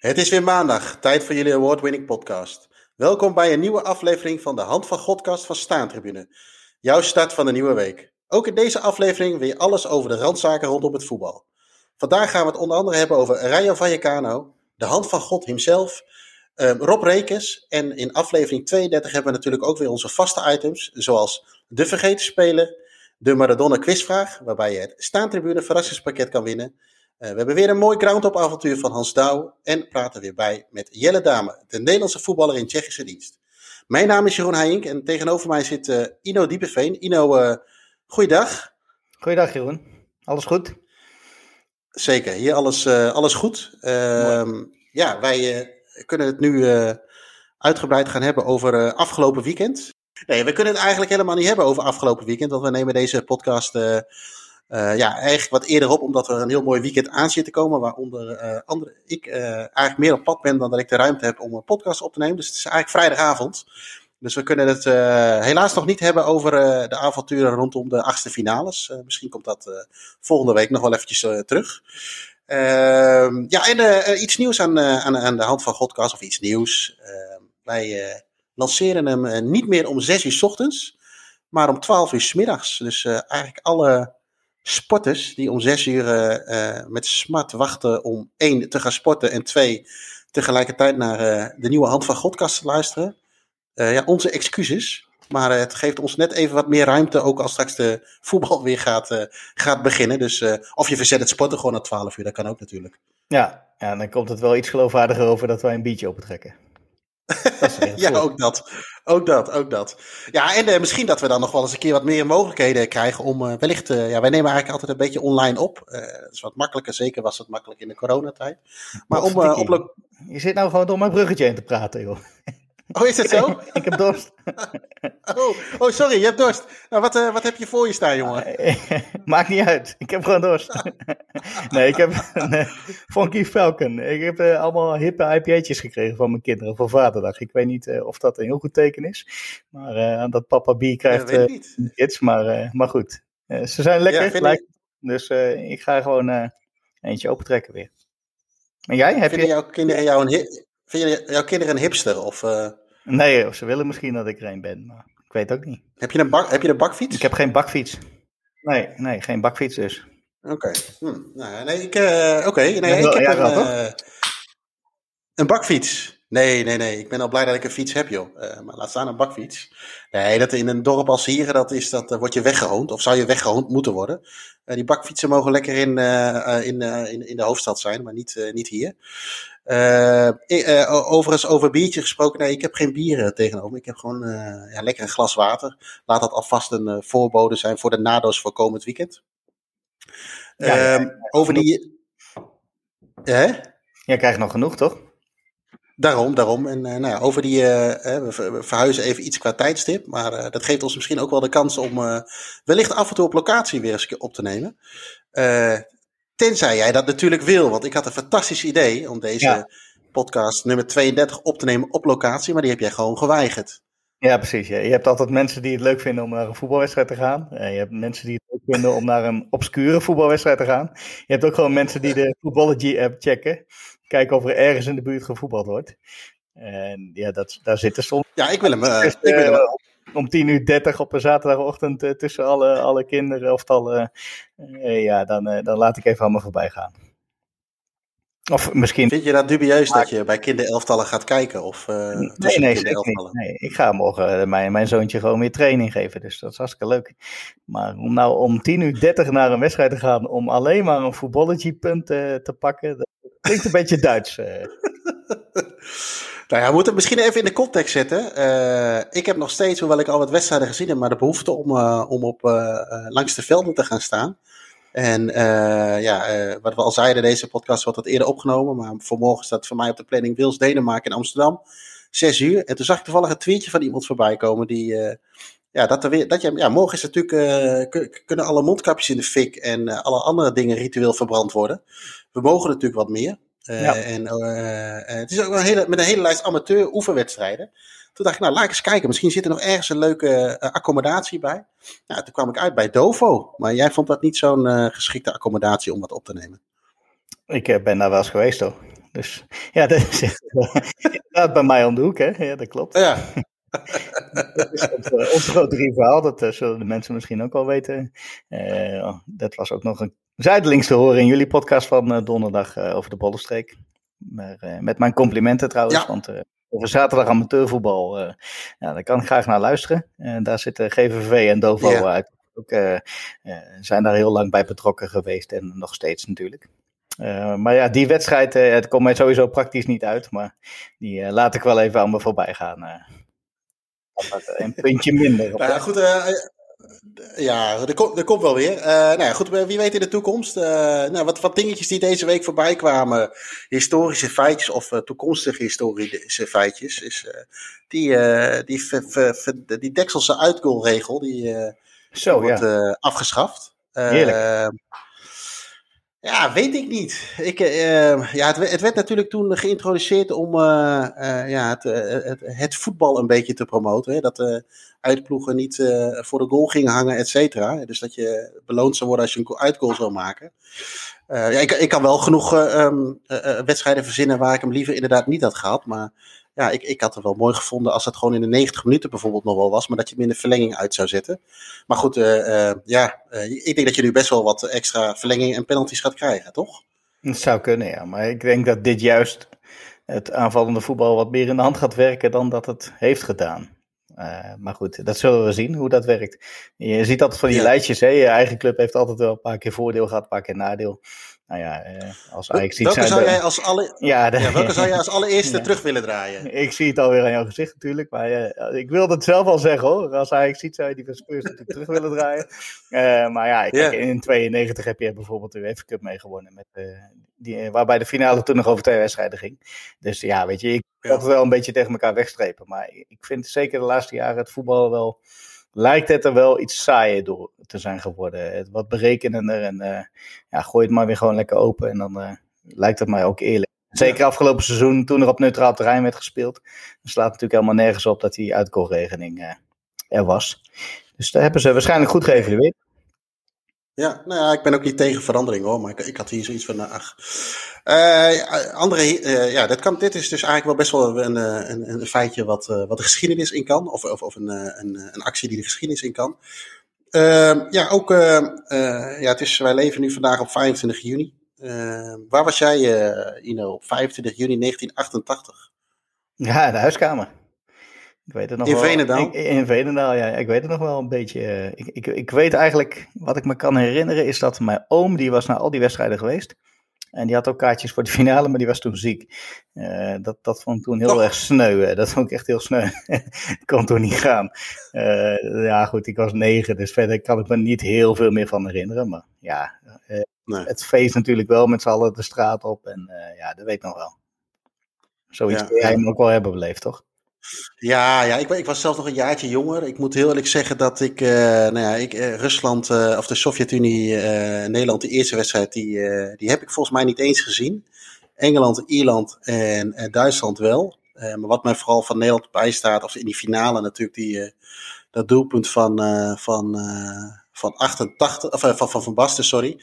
Het is weer maandag, tijd voor jullie award-winning podcast. Welkom bij een nieuwe aflevering van de Hand van Godcast van Staantribune. Jouw start van de nieuwe week. Ook in deze aflevering weer alles over de randzaken rondom het voetbal. Vandaag gaan we het onder andere hebben over Rayo Vallecano, de Hand van God himself, um, Rob Rekers en in aflevering 32 hebben we natuurlijk ook weer onze vaste items, zoals de vergeten spelen, de Maradona quizvraag, waarbij je het Staantribune verrassingspakket kan winnen we hebben weer een mooi ground-up avontuur van Hans Douw en praten weer bij met Jelle Dame, de Nederlandse voetballer in Tsjechische dienst. Mijn naam is Jeroen Heijink en tegenover mij zit uh, Ino Diepeveen. Ino, uh, goeiedag. Goeiedag Jeroen, alles goed? Zeker, hier alles, alles goed. Ehm, ja, wij kunnen het nu uitgebreid gaan hebben over afgelopen weekend. Nee, we kunnen het eigenlijk helemaal niet hebben over afgelopen weekend, want we nemen deze podcast uh, ja, eigenlijk wat eerder op, omdat er een heel mooi weekend aan zit te komen. Waaronder uh, andere, ik uh, eigenlijk meer op pad ben dan dat ik de ruimte heb om een podcast op te nemen. Dus het is eigenlijk vrijdagavond. Dus we kunnen het helaas nog niet hebben over de avonturen rondom de achtste finales. misschien komt dat volgende week nog wel eventjes terug. Ehm, ja, en iets nieuws aan, aan, aan, de hand van Godcast, of iets nieuws. Ehm, wij lanceren hem niet meer om 6 uur s ochtends, maar om 12 uur s middags. Dus eigenlijk alle sporters die om zes uur uh, met smart wachten om één te gaan sporten en twee tegelijkertijd naar uh, de nieuwe Hand van Godkast te luisteren. Ja, onze excuses. Maar het geeft ons net even wat meer ruimte, ook als straks de voetbal weer gaat, gaat beginnen. Dus, of je verzet het sporten gewoon na 12 uur, dat kan ook natuurlijk. Ja, ja, dan komt het wel iets geloofwaardiger over dat wij een biertje opentrekken. ja, ook dat. Ook dat, ook dat. Ja, en uh, misschien dat we dan nog wel eens een keer wat meer mogelijkheden krijgen om uh, wellicht... Uh, ja, wij nemen eigenlijk altijd een beetje online op. dat is wat makkelijker, zeker was het makkelijk in de coronatijd. Maar om... op... Je zit nou gewoon door mijn bruggetje heen te praten, joh. Oh, is het zo? ik heb dorst. oh, oh, sorry, je hebt dorst. Nou, wat, uh, wat heb je voor je staan, jongen? Maakt niet uit. Ik heb gewoon dorst. nee, ik heb een Funky Falcon. Ik heb uh, allemaal hippe IPA'tjes gekregen van mijn kinderen voor vaderdag. Ik weet niet of dat een heel goed teken is. Maar dat papa bier krijgt ja, kids. Maar, maar goed, ze zijn lekker. Ja, dus ik ga gewoon eentje opentrekken weer. En jij? Heb Vinden je... jouw kinderen jou een Vind je jouw kinderen een hipster? Of. Nee, ze willen misschien dat ik er een ben, maar ik weet ook niet. Heb je een, bak, heb je een bakfiets? Ik heb geen bakfiets. Nee, nee geen bakfiets dus. Oké. Hm. Nou, nee, ik, uh, oké. Nee, ik heb een, uh, een bakfiets. Nee, nee, nee. Ik ben al blij dat ik een fiets heb, joh. Uh, maar laat staan een bakfiets. Nee, dat in een dorp als hier, dat is, dat, uh, word je weggehoond. Of zou je weggehoond moeten worden. Uh, die bakfietsen mogen lekker in, in, in, in de hoofdstad zijn, maar niet, niet hier. Overigens, over biertje gesproken. Nee, ik heb geen bieren tegenover me. Ik heb gewoon ja, lekker een glas water. Laat dat alvast een voorbode zijn voor de nado's voor komend weekend. Ja, ja, ehm, over die... Hè? Jij krijgt nog genoeg, toch? Daarom, daarom. En uh, nou ja, over die, uh, we verhuizen even iets qua tijdstip, maar uh, dat geeft ons misschien ook wel de kans om wellicht af en toe op locatie weer eens op te nemen. Tenzij jij dat natuurlijk wil, want ik had een fantastisch idee om deze ja. podcast nummer 32 op te nemen op locatie, maar die heb jij gewoon geweigerd. Ja, precies. Je hebt altijd mensen die het leuk vinden om naar een voetbalwedstrijd te gaan. je hebt mensen die het leuk vinden om naar een obscure voetbalwedstrijd te gaan. Je hebt ook gewoon mensen die de Footballogy-app checken kijken of er ergens in de buurt gevoetbald wordt. En ja, dat, daar zitten soms. Ja, ik wil hem. Uh, ik wil hem. Om 10 uur 30 op een zaterdagochtend uh, tussen alle, alle kinderen of alle. Uh, ja, dan, dan laat ik even allemaal voorbij gaan. Of misschien... Vind je dat dubieus dat je bij kinderelftallen gaat kijken? Of, uh, nee, nee, niet. nee, ik ga morgen mijn, mijn zoontje gewoon weer training geven. Dus dat is hartstikke leuk. Maar om nou om 10 uur 30 naar een wedstrijd te gaan om alleen maar een voetballetje punt te pakken, Klinkt een beetje Duits. Uh. nou ja, we moeten het misschien even in de context zetten. Uh, ik heb nog steeds, hoewel ik al wat wedstrijden gezien heb, maar de behoefte om, uh, om op, langs de velden te gaan staan. En ja, wat we al zeiden, deze podcast wordt wat eerder opgenomen. Maar vanmorgen staat voor mij op de planning Wils Denemarken in Amsterdam. Zes uur. En toen zag ik toevallig een tweetje van iemand voorbij komen die ja, dat er weer, dat je, ja, morgen is natuurlijk, kunnen alle mondkapjes in de fik en alle andere dingen ritueel verbrand worden. We mogen natuurlijk wat meer. Uh, ja. En het is ook een hele, met een hele lijst amateur oefenwedstrijden. Toen dacht ik, nou, laat ik eens kijken. Misschien zit er nog ergens een leuke accommodatie bij. Ja, toen kwam ik uit bij Dovo. Maar jij vond dat niet zo'n geschikte accommodatie om wat op te nemen. Ik ben daar wel eens geweest, hoor. Dus ja, dat is inderdaad bij mij om de hoek, hè? Ja, dat klopt. Ja. Dat is onze, onze grote rivaal, dat uh, zullen de mensen misschien ook wel weten. Uh, dat was ook nog een zijdelings te horen in jullie podcast van donderdag over de Bollenstreek. Maar, met mijn complimenten trouwens, ja. want over zaterdag amateurvoetbal, ja, daar kan ik graag naar luisteren. daar zitten GVV en Dovo ja. uit. Ook, zijn daar heel lang bij betrokken geweest en nog steeds natuurlijk. Uh, maar ja, die wedstrijd, uh, het komt mij sowieso praktisch niet uit. Maar die uh, laat ik wel even aan me voorbij gaan. Een puntje minder. nou ja, goed. ja, er komt, er komt wel weer. nou ja, goed, wie weet in de toekomst. nou, wat, wat dingetjes die deze week voorbij kwamen. Historische feitjes of toekomstige historische feitjes. Is, die, die, die, die dekselse uitgoalregel, die, Zo, wordt ja. afgeschaft. Heerlijk. Ja, weet ik niet. Ik, uh, ja, het, het, werd natuurlijk toen geïntroduceerd om uh, uh, ja, het, het, het, voetbal een beetje te promoten. Dat de uitploegen niet voor de goal gingen hangen, et cetera. Dus dat je beloond zou worden als je een uitgoal zou maken. ja, ik, ik kan wel genoeg um, wedstrijden verzinnen waar ik hem liever inderdaad niet had gehad. Maar ja, ik, ik had het wel mooi gevonden als het gewoon in de 90 minuten bijvoorbeeld nog wel was, maar dat je hem in de verlenging uit zou zetten. Maar goed, uh, uh, ja, uh, ik denk dat je nu best wel wat extra verlenging en penalties gaat krijgen, toch? Dat zou kunnen, ja. Maar ik denk dat dit juist het aanvallende voetbal wat meer in de hand gaat werken dan dat het heeft gedaan. Uh, maar goed, dat zullen we zien hoe dat werkt. Je ziet altijd van die ja. lijstjes. Hè? Je eigen club heeft altijd wel een paar keer voordeel gehad, een paar keer nadeel. Nou ja, uh, als Ajax ziet welke. Zou jij als alle... ja, de... ja, welke zou jij als allereerste ja. terug willen draaien? Ik zie het alweer aan jouw gezicht natuurlijk. Maar uh, ik wilde het zelf al zeggen hoor. Als Ajax ziet zou je die van Spurs natuurlijk terug willen draaien. maar ja, kijk, in 92 heb je bijvoorbeeld de UEFA Cup meegewonnen. Met, die, waarbij de finale toen nog over twee wedstrijden ging. Dus ja, weet je, ik kan het wel een beetje tegen elkaar wegstrepen. Maar ik vind zeker de laatste jaren het voetbal wel lijkt het er wel iets saaier door te zijn geworden. Wat berekenender en uh, ja, gooi het maar weer gewoon lekker open en dan uh, lijkt het mij ook eerlijk. Zeker afgelopen seizoen, toen er op neutraal terrein werd gespeeld, dan slaat natuurlijk helemaal nergens op dat die uitkoolregeling uh, er was. Dus daar hebben ze waarschijnlijk goed geëvalueerd. Ja, nou ja, ik ben ook niet tegen verandering hoor, maar ik, had hier zoiets van, nou, ach. Uh, andere, uh, ja, dat kan, dit is dus eigenlijk wel best wel een, een, een feitje wat, wat de geschiedenis in kan, of, of, of een, een, een actie die de geschiedenis in kan. ja, ook, ja, het is, wij leven nu vandaag op 25 juni. waar was jij, Ino, op 25 juni 1988? Ja, de huiskamer. Ik weet het nog in wel. Veenendaal? Ik, in Veenendaal, ja. Ik weet het nog wel een beetje. Ik, ik, ik weet eigenlijk, wat ik me kan herinneren, is dat mijn oom, die was naar al die wedstrijden geweest. En die had ook kaartjes voor de finale, maar die was toen ziek. Uh, dat, dat vond ik toen heel erg sneu. Dat vond ik echt heel sneu. Ik kon toen niet gaan. Uh, ja, goed, ik was negen, dus verder kan ik me niet heel veel meer van herinneren. Maar ja, uh, nee. het feest natuurlijk wel met z'n allen de straat op. En ja, dat weet ik nog wel. Zoiets ja, jij hem ook wel hebben beleefd, toch? Ja, ja ik, ik, was zelf nog een jaartje jonger. Ik moet heel eerlijk zeggen dat ik, uh, nou ja, ik uh, Rusland uh, of de Sovjet-Unie, Nederland, de eerste wedstrijd, die, die heb ik volgens mij niet eens gezien. Engeland, Ierland en, en Duitsland wel. maar wat mij vooral van Nederland bijstaat, of in die finale natuurlijk, die, dat doelpunt van, van, van 88, of van, van Van Basten, sorry.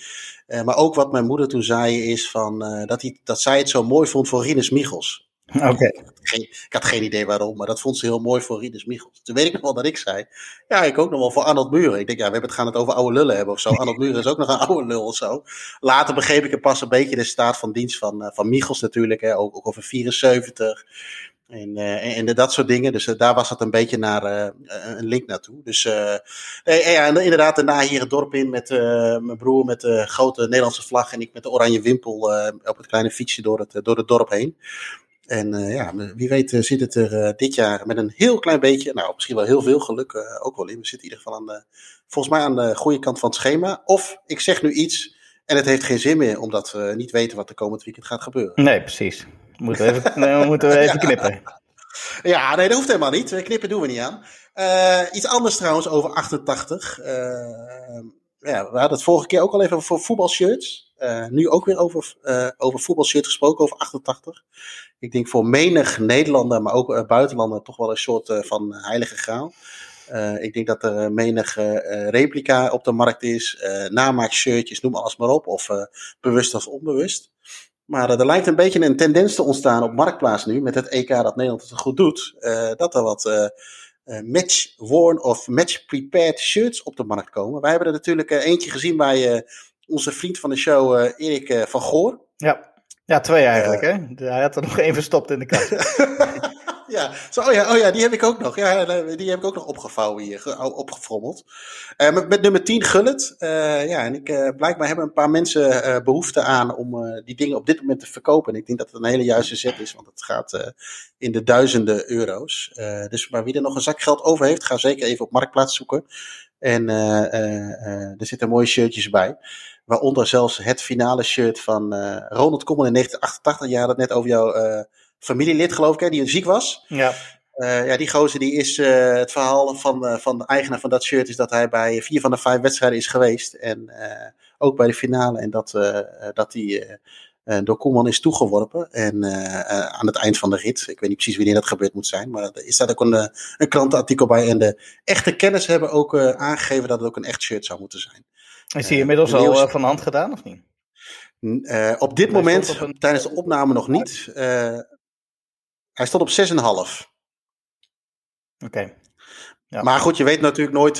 maar ook wat mijn moeder toen zei, is van, dat, hij, dat zij het zo mooi vond voor Rinus Michels. Oké. Okay. Ik had geen idee waarom, maar dat vond ze heel mooi voor Rinus Michels. Toen weet ik nog wel dat ik zei, ja, ik ook nog wel voor Arnold Muren. Ik denk, ja, we hebben het gaan het over oude lullen hebben of zo. Arnold Muren is ook nog een oude lul of zo. Later begreep ik er pas een beetje de staat van dienst van, uh, van Michels natuurlijk, hè, ook, ook over 74. En, uh, en, en, dat soort dingen. Dus uh, daar was het een beetje naar uh, een link naartoe. Dus ja, en inderdaad, daarna hier het dorp in met mijn broer met de grote Nederlandse vlag en ik met de oranje wimpel op het kleine fietsje door het, door het dorp heen. En uh, ja, wie weet uh, zit het er uh, dit jaar met een heel klein beetje, nou misschien wel heel veel geluk ook wel in. We zitten in ieder geval aan de, volgens mij aan de goede kant van het schema. Of ik zeg nu iets en het heeft geen zin meer, omdat we niet weten wat de komend weekend gaat gebeuren. Nee, precies. Moeten we even, nee, moeten we even knippen. Ja, nee, dat hoeft helemaal niet. Knippen doen we niet aan. iets anders trouwens over 88. ja, we hadden het vorige keer ook al even over voetbalshirts. Nu ook weer over, over voetbalshirt gesproken, over 88. Ik denk voor menig Nederlander, maar ook uh, buitenlander, toch wel een soort van heilige graal. ik denk dat er menig replica op de markt is, namaakshirtjes, noem alles maar op, of bewust of onbewust. Maar er lijkt een beetje een tendens te ontstaan op Marktplaats nu, met het EK dat Nederland het goed doet, dat er wat match-worn of match-prepared shirts op de markt komen. Wij hebben er natuurlijk eentje gezien bij onze vriend van de show, Erik van Goor. Ja. Ja, twee eigenlijk, hè? Hij had er nog één verstopt in de kast. ja, Zo, oh, ja, oh ja, die heb ik ook nog. Ja, die heb ik ook nog opgevouwen hier, opgefrommeld. Uh, met, met, nummer 10 Gullet. Uh, ja, en ik, blijkbaar hebben een paar mensen behoefte aan om die dingen op dit moment te verkopen. En ik denk dat het een hele juiste zet is, want het gaat in de duizenden euro's. dus maar wie er nog een zak geld over heeft, ga zeker even op Marktplaats zoeken. En er zitten mooie shirtjes bij. Waaronder zelfs het finale shirt van uh, Ronald Koeman in 1988. Je had het net over jouw uh, familielid, geloof ik, hè, die ziek was. Ja. Uh, ja, die gozer die is het verhaal van, van de eigenaar van dat shirt is dat hij bij vier van de vijf wedstrijden is geweest. En ook bij de finale. En dat, dat hij door Koeman is toegeworpen. En aan het eind van de rit, ik weet niet precies wanneer dat gebeurd moet zijn. Maar er staat ook een, een krantenartikel bij. En de echte kennis hebben ook aangegeven dat het ook een echt shirt zou moeten zijn. Is hij inmiddels al uh, van hand gedaan of niet? Uh, op dit hij moment, een... tijdens de opname nog niet. Uh, hij stond op 6,5. Oké. Okay. Ja. Maar goed, je weet natuurlijk nooit.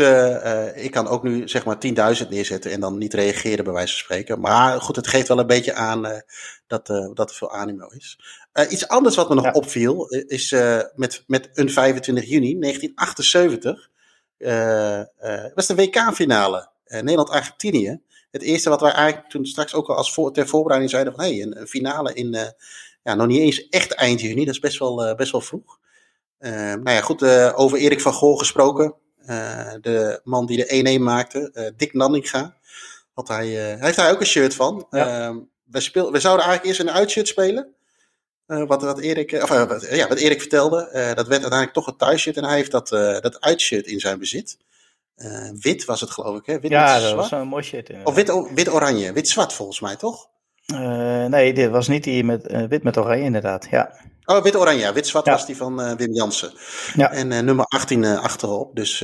ik kan ook nu zeg maar 10.000 neerzetten en dan niet reageren, bij wijze van spreken. Maar goed, het geeft wel een beetje aan dat, dat er veel animo is. iets anders wat me nog ja. opviel is met, met een 25 juni 1978. was de WK-finale. Eh, Nederland-Argentinië. Het eerste wat wij eigenlijk toen straks ook al als voor, ter voorbereiding zeiden van hey, een, finale in uh, ja, nog niet eens echt eind juni, dat is best wel, uh, best wel vroeg. Nou ja, goed, over Erik van Gool gesproken. de man die de 1-1 maakte, Dick Nanninga. Had hij, hij heeft daar ook een shirt van. Ja. Ehm, we, speel, we zouden eigenlijk eerst een uitshirt spelen. wat, wat, Erik, of, ja, wat Erik vertelde. dat werd uiteindelijk toch een thuisshirt. En hij heeft dat, dat uitshirt in zijn bezit. Uh, wit was het geloof ik, hè? Wit ja, dat was een mooi shit. Of wit-oranje, wit, oranje, wit-zwart volgens mij, toch? Uh, nee, dit was niet die met uh, wit met oranje inderdaad, ja. Oh, wit-oranje, ja. Wit-zwart ja. was die van Wim Jansen. Ja. En nummer 18 achterop. Dus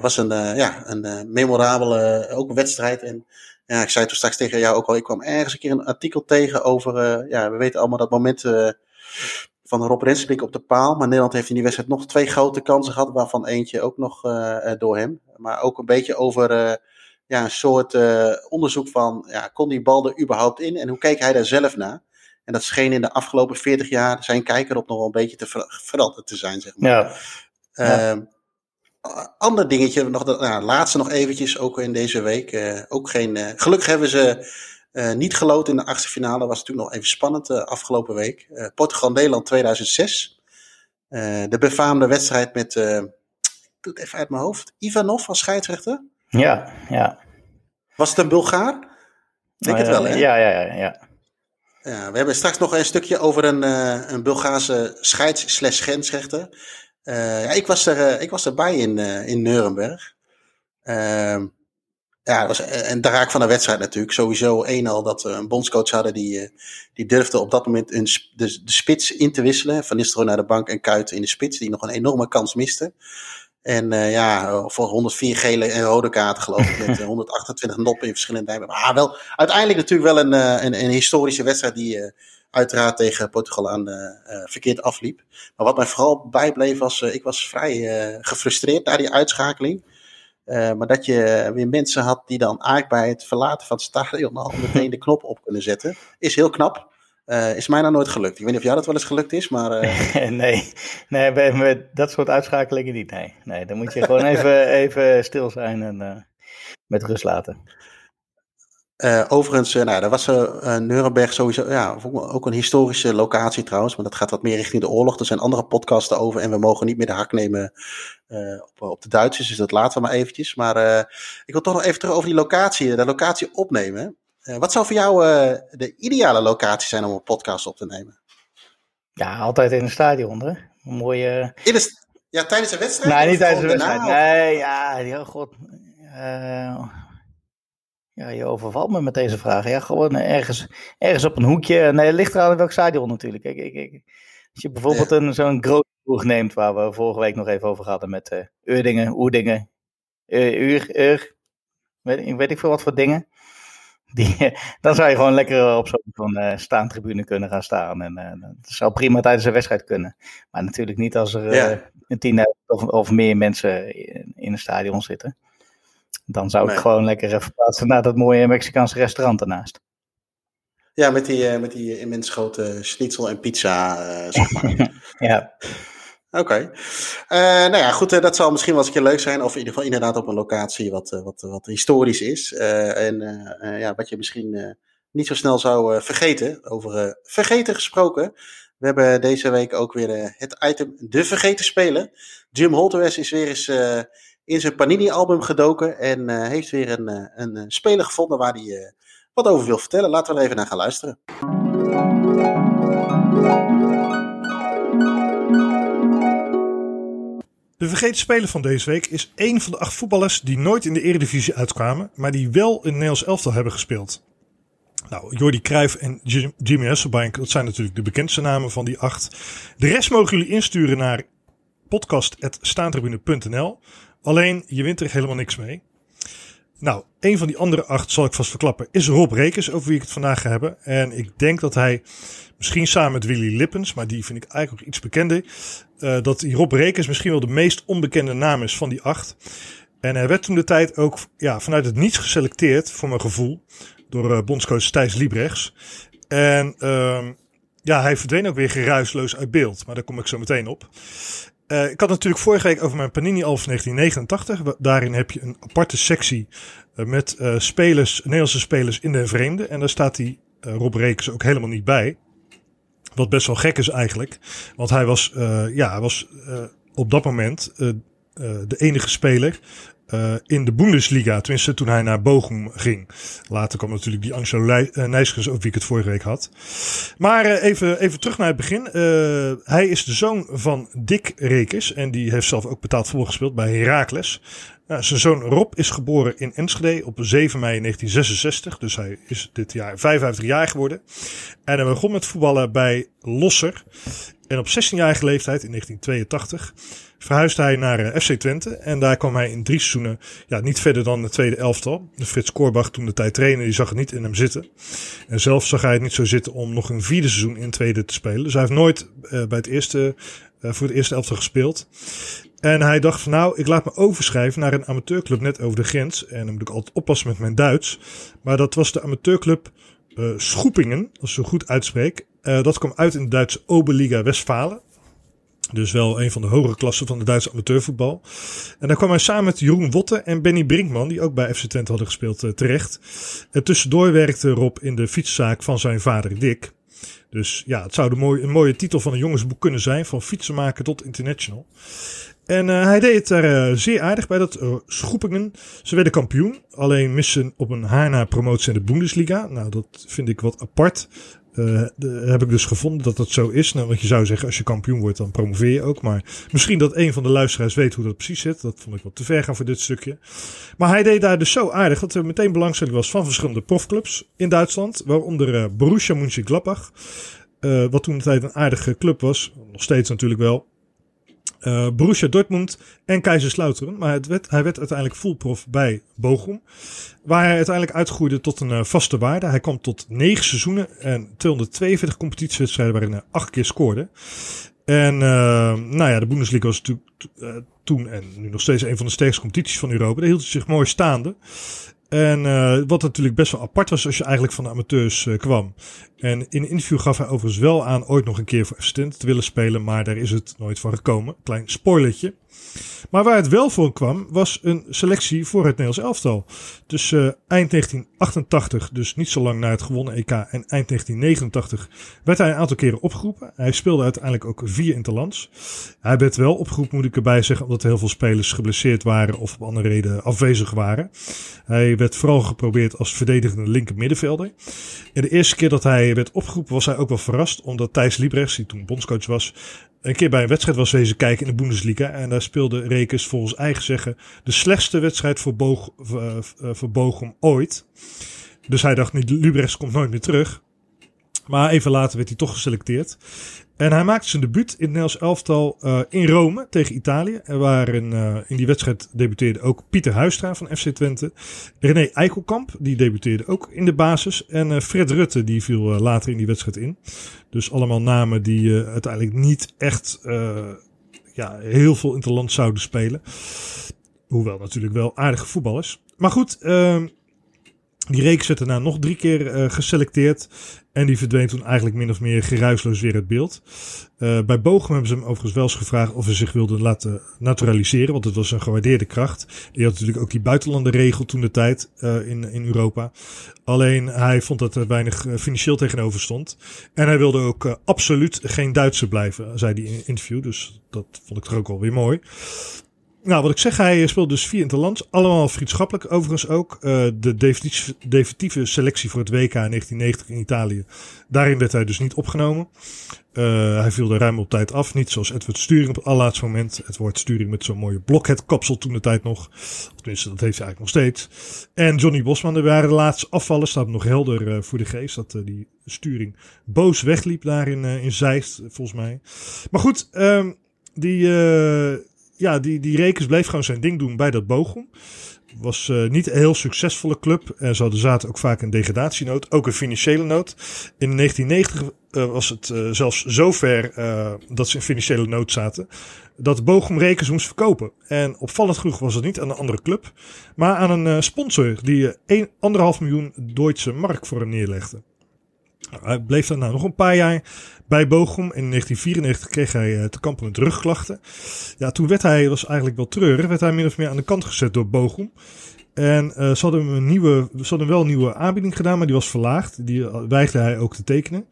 was een, ja, een memorabele ook wedstrijd. En ja, ik zei toen straks tegen jou ook al, ik kwam ergens een keer een artikel tegen over, ja, we weten allemaal dat moment van Rob Rensbeek op de paal. Maar Nederland heeft in die wedstrijd nog twee grote kansen gehad, waarvan eentje ook nog uh, door hem. Maar ook een beetje over uh, ja, een soort uh, onderzoek van, ja, kon die bal er überhaupt in en hoe keek hij daar zelf naar? En dat scheen in de afgelopen 40 jaar zijn kijker op nog wel een beetje te ver veranderd te zijn, zeg maar. Ja. ja. Ander dingetje, nog nou, laatste nog eventjes, ook in deze week. ook geen, gelukkig hebben ze uh, niet geloot in de achtste finale. Was natuurlijk nog even spannend uh, afgelopen week. Uh, Portugal-Nederland 2006. de befaamde wedstrijd met, ik doe het even uit mijn hoofd, Ivanov als scheidsrechter. Ja, ja. Was het een Bulgaar? Denk het wel, hè? Ja, ja, ja, ja. Ja, we hebben straks nog een stukje over een, een Bulgaarse scheids-slash-grensrechter. ja, ik, was er, ik was erbij in, in Nuremberg. Ja, dat was een draak van de wedstrijd natuurlijk. Sowieso één al dat we een bondscoach hadden die, eh, die durfde op dat moment een, de, de spits in te wisselen. Van Nistelrooy naar de bank en Kuiten in de spits, die nog een enorme kans miste. En uh, ja, voor 104 gele en rode kaarten geloof ik, met 128 noppen in verschillende dijmen. Maar wel, uiteindelijk natuurlijk wel een, een, een historische wedstrijd die uh, uiteraard tegen Portugal aan uh, verkeerd afliep. Maar wat mij vooral bijbleef was, ik was vrij gefrustreerd na die uitschakeling. Uh, maar dat je weer mensen had die dan eigenlijk bij het verlaten van het stadion al meteen de knop op kunnen zetten, is heel knap. Uh, is mij nou nooit gelukt. Ik weet niet of jou dat wel eens gelukt is, maar... Uh... nee, nee bij, met dat soort uitschakelingen niet. Nee, nee dan moet je gewoon even, even stil zijn en met rust laten. Uh, overigens, uh, nou, daar was uh, Nuremberg sowieso, ja, ook een historische locatie trouwens, maar dat gaat wat meer richting de oorlog. Er zijn andere podcasten over en we mogen niet meer de hak nemen op, op, de Duitsers, dus dat laten we maar eventjes. Maar ik wil toch nog even terug over die locatie, de locatie opnemen. wat zou voor jou de ideale locatie zijn om een podcast op te nemen? Ja, altijd in een stadion, hè? Een mooie... In de, ja, tijdens een wedstrijd? Nee, niet tijdens een wedstrijd. Nee, ja, ja god. Ja, je overvalt me met deze vraag. Ja, gewoon ergens, ergens op een hoekje. Nee, het ligt eraan welk stadion natuurlijk. Kijk, ik, ik, als je bijvoorbeeld een, zo'n groot ploeg neemt, waar we vorige week nog even over hadden met uh, Eurdingen, Oerdingen, uh, Uur, Ur, weet, weet ik veel wat voor dingen. Die, dan zou je gewoon lekker op zo'n uh, staantribune kunnen gaan staan. En uh, dat zou prima tijdens een wedstrijd kunnen. Maar natuurlijk niet als er een tien of, of, meer mensen in, in een stadion zitten. Dan zou ik gewoon lekker even plaatsen naar dat mooie Mexicaanse restaurant ernaast. Ja, met die, met die immens grote schnitzel en pizza, zeg maar. ja. Oké. Okay. nou ja, goed, dat zal misschien wel eens een keer leuk zijn. Of in ieder geval inderdaad op een locatie wat, wat, wat historisch is. en ja, wat je misschien niet zo snel zou vergeten. Over vergeten gesproken. We hebben deze week ook weer het item De Vergeten Spelen. Jim Holterwes is weer eens in zijn Panini-album gedoken. En heeft weer een, een speler gevonden waar hij wat over wil vertellen. Laten we er even naar gaan luisteren. De vergeten speler van deze week is één van de acht voetballers die nooit in de Eredivisie uitkwamen, maar die wel in Nederlands elftal hebben gespeeld. Nou, Jordi Cruijff en Jimmy Hasselbank, dat zijn natuurlijk de bekendste namen van die acht. De rest mogen jullie insturen naar podcast.staantribune.nl. Alleen, je wint er helemaal niks mee. Nou, een van die andere acht zal ik vast verklappen is Rob Rekers, over wie ik het vandaag ga hebben. En ik denk dat hij, misschien samen met Willy Lippens, maar die vind ik eigenlijk ook iets bekender, uh, dat die Rob Rekers misschien wel de meest onbekende naam is van die acht. En hij werd toen de tijd ook ja, vanuit het niets geselecteerd, voor mijn gevoel, door uh, bondscoach Thijs Liebrechts. En uh, ja, hij verdween ook weer geruisloos uit beeld, maar daar kom ik zo meteen op. Uh, ik had natuurlijk vorige week over mijn Panini Alf 1989. Daarin heb je een aparte sectie uh, met uh, spelers, Nederlandse spelers in de vreemde. En daar staat die Rob Rekens ook helemaal niet bij. Wat best wel gek is eigenlijk. Want hij was, ja, hij was op dat moment de enige speler uh, in de Bundesliga. Tenminste, toen hij naar Bochum ging. Later kwam natuurlijk die Angelo Nijskens, over wie ik het vorige week had. Maar uh, even, even terug naar het begin. Hij is de zoon van Dick Rekers. En die heeft zelf ook betaald voetbal gespeeld bij Heracles. Nou, zijn zoon Rob is geboren in Enschede op 7 mei 1966. Dus hij is dit jaar 55 jaar geworden. En hij begon met voetballen bij Losser. En op 16-jarige leeftijd, in 1982, verhuisde hij naar eh, FC Twente. En daar kwam hij in drie seizoenen ja, niet verder dan de tweede elftal. De Frits Korbach, toen de tijd trainen, die zag het niet in hem zitten. En zelf zag hij het niet zo zitten om nog een vierde seizoen in tweede te spelen. Dus hij heeft nooit uh, bij het eerste, uh, voor het eerste elftal gespeeld. En hij dacht van nou, ik laat me overschrijven naar een amateurclub net over de grens. En dan moet ik altijd oppassen met mijn Duits. Maar dat was de amateurclub uh, Schoepingen, als ik zo goed uitspreek. Uh, dat kwam uit in de Duitse Oberliga Westfalen. Dus wel een van de hogere klassen van de Duitse amateurvoetbal. En daar kwam hij samen met Jeroen Wotte en Benny Brinkman, die ook bij FC Twente hadden gespeeld, uh, terecht. En tussendoor werkte Rob in de fietszaak van zijn vader Dick. Dus ja, het zou de een mooie titel van een jongensboek kunnen zijn, van fietsenmaker tot international. En uh, hij deed het daar zeer aardig bij dat Schoepingen. Ze werden kampioen, alleen missen op een haar na promotie in de Bundesliga. Nou, dat vind ik wat apart. Uh, heb ik dus gevonden dat dat zo is. Nou, want je zou zeggen, als je kampioen wordt, dan promoveer je ook. Maar misschien dat een van de luisteraars weet hoe dat precies zit. Dat vond ik wat te ver gaan voor dit stukje. Maar hij deed daar dus zo aardig dat er meteen belangstelling was van verschillende profclubs in Duitsland. Waaronder uh, Borussia Mönchengladbach. Uh, wat toen de tijd een aardige club was. Nog steeds natuurlijk wel. Uh, Borussia Dortmund en Kaiserslautern. Maar het werd, hij werd uiteindelijk fullprof bij Bochum. Waar hij uiteindelijk uitgroeide tot een uh, vaste waarde. Hij kwam tot negen seizoenen en 242 competitiewedstrijden waarin hij acht keer scoorde. En uh, nou ja, de Bundesliga was natuurlijk toen en nu nog steeds een van de sterkste competities van Europa. Daar hield hij zich mooi staande. En uh, wat natuurlijk best wel apart was als je eigenlijk van de amateurs uh, kwam. En in een interview gaf hij overigens wel aan ooit nog een keer voor assistent te willen spelen, maar daar is het nooit van gekomen. Klein spoilertje. Maar waar het wel voor kwam, was een selectie voor het Nederlands elftal. Dus uh, eind 1988, dus niet zo lang na het gewonnen EK, en eind 1989 werd hij een aantal keren opgeroepen. Hij speelde uiteindelijk ook vier interlands. Hij werd wel opgeroepen, moet ik erbij zeggen, omdat heel veel spelers geblesseerd waren of op andere reden afwezig waren. Hij werd vooral geprobeerd als verdedigende linker middenvelder. En de eerste keer dat hij werd opgeroepen was hij ook wel verrast, omdat Thijs Liebrechts, die toen bondscoach was, een keer bij een wedstrijd was wezen kijken in de Bundesliga. En daar speelde Rekers volgens eigen zeggen de slechtste wedstrijd voor, Boog, uh, voor Bochum ooit. Dus hij dacht, niet, Lubrechts komt nooit meer terug. Maar even later werd hij toch geselecteerd. En hij maakte zijn debuut in het Nederlands elftal uh, in Rome tegen Italië. En waarin uh, in die wedstrijd debuteerde ook Pieter Huistra van FC Twente. René Eikelkamp, die debuteerde ook in de basis. En Fred Rutte, die viel later in die wedstrijd in. Dus allemaal namen die uiteindelijk niet echt ja, heel veel in het land zouden spelen. Hoewel natuurlijk wel aardige voetballers. Maar goed, ehm, die reeks werd daarna nog drie keer uh, geselecteerd. En die verdween toen eigenlijk min of meer geruisloos weer het beeld. Uh, bij Bochum hebben ze hem overigens wel eens gevraagd of hij zich wilde laten naturaliseren. Want het was een gewaardeerde kracht. Die had natuurlijk ook die buitenlandenregel toen de tijd uh, in, in Europa. Alleen hij vond dat er weinig financieel tegenover stond. En hij wilde ook absoluut geen Duitser blijven, zei hij in een interview. Dus dat vond ik toch ook wel weer mooi. Nou, wat ik zeg, hij speelde dus vier interlands. Allemaal vriendschappelijk overigens ook. Uh, de definitieve, selectie voor het WK in 1990 in Italië. Daarin werd hij dus niet opgenomen. Uh, hij viel er ruim op tijd af. Niet zoals Edward Sturing op het allerlaatste moment. Het woord Sturing met zo'n mooie blokhead-kapsel toen de tijd nog. Tenminste, dat heeft hij eigenlijk nog steeds. En Johnny Bosman, er waren de laatste afvallen. Staat nog helder voor de geest. Dat die Sturing boos wegliep daar in, in Zeist, volgens mij. Maar goed, um, die ja, die, die Rekens bleef gewoon zijn ding doen bij dat Bochum. Was uh, niet een heel succesvolle club. En ze hadden zaten ook vaak een degradatienood. Ook een financiële nood. In 1990 uh, was het uh, zelfs zover dat ze in financiële nood zaten. Dat Bochum Rekens moest verkopen. En opvallend genoeg was het niet aan een andere club. Maar aan een sponsor die 1,5 miljoen Duitse mark voor hem neerlegde. Hij bleef daarna nog een paar jaar bij Bochum. In 1994 kreeg hij uh, te kampen met rugklachten. Ja, toen werd hij, was eigenlijk wel treurig, werd hij min of meer aan de kant gezet door Bochum. En uh, ze hadden een nieuwe, ze hadden wel een nieuwe aanbieding gedaan, maar die was verlaagd. Die weigerde hij ook te tekenen.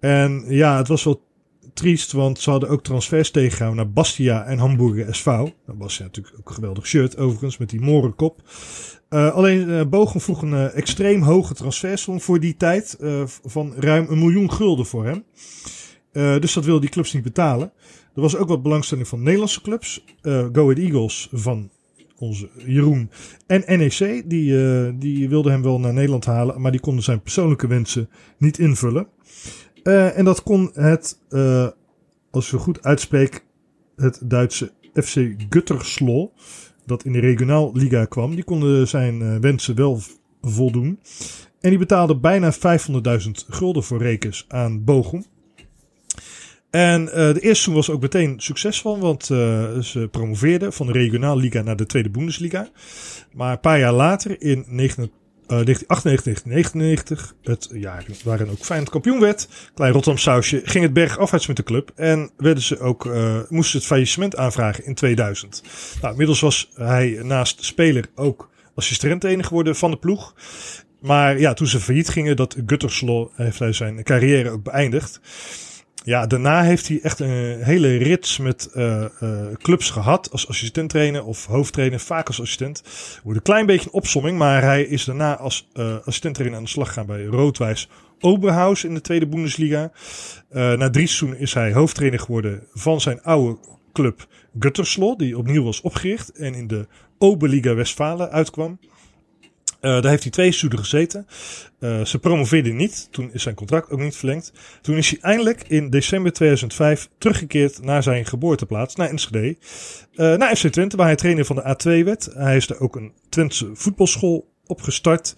En ja, het was wel triest, want ze hadden ook transfers tegengehouden naar Bastia en Hamburger SV. Nou, Bastia natuurlijk ook een geweldig shirt overigens, met die morenkop. Uh, alleen uh, Bochum vroeg een uh, extreem hoge transfersom voor die tijd van ruim een miljoen gulden voor hem. dus dat wilden die clubs niet betalen. Er was ook wat belangstelling van Nederlandse clubs. Go Ahead Eagles van onze Jeroen en NEC. Die, die wilden hem wel naar Nederland halen, maar die konden zijn persoonlijke wensen niet invullen. En dat kon het, als we goed uitspreek, het Duitse FC Gutterslo dat in de regionaal-liga kwam, die konden zijn uh, wensen wel voldoen. En die betaalde bijna 500.000 gulden voor Rekens aan Bochum. En uh, de eerste seizoen was ook meteen succesvol, want uh, ze promoveerden van de regionaal-liga naar de tweede Bundesliga. Maar een paar jaar later, in 1998, 1999, het jaar waarin ook Feyenoord kampioen werd, klein Rotterdam sausje, ging het bergafwaarts met de club en werden ze ook, uh, moesten het faillissement aanvragen in 2000. Nou, inmiddels was hij naast speler ook assistent geworden van de ploeg. Maar ja, toen ze failliet gingen, dat Gutterslo heeft hij zijn carrière ook beëindigd. Ja, daarna heeft hij echt een hele rits met uh, uh, clubs gehad als assistent-trainer of hoofdtrainer, vaak als assistent. Wordt een klein beetje een opsomming, maar hij is daarna als uh, assistent-trainer aan de slag gegaan bij Roodwijs Oberhaus in de tweede Bundesliga. na drie seizoenen is hij hoofdtrainer geworden van zijn oude club Gutterslo, die opnieuw was opgericht en in de Oberliga Westfalen uitkwam. Uh, daar heeft hij twee seizoenen gezeten. Uh, ze promoveerde niet. Toen is zijn contract ook niet verlengd. Toen is hij eindelijk in december 2005 teruggekeerd naar zijn geboorteplaats, naar Enschede. Uh, naar FC Twente, waar hij trainer van de A2 werd. Hij is er ook een Twentse voetbalschool opgestart.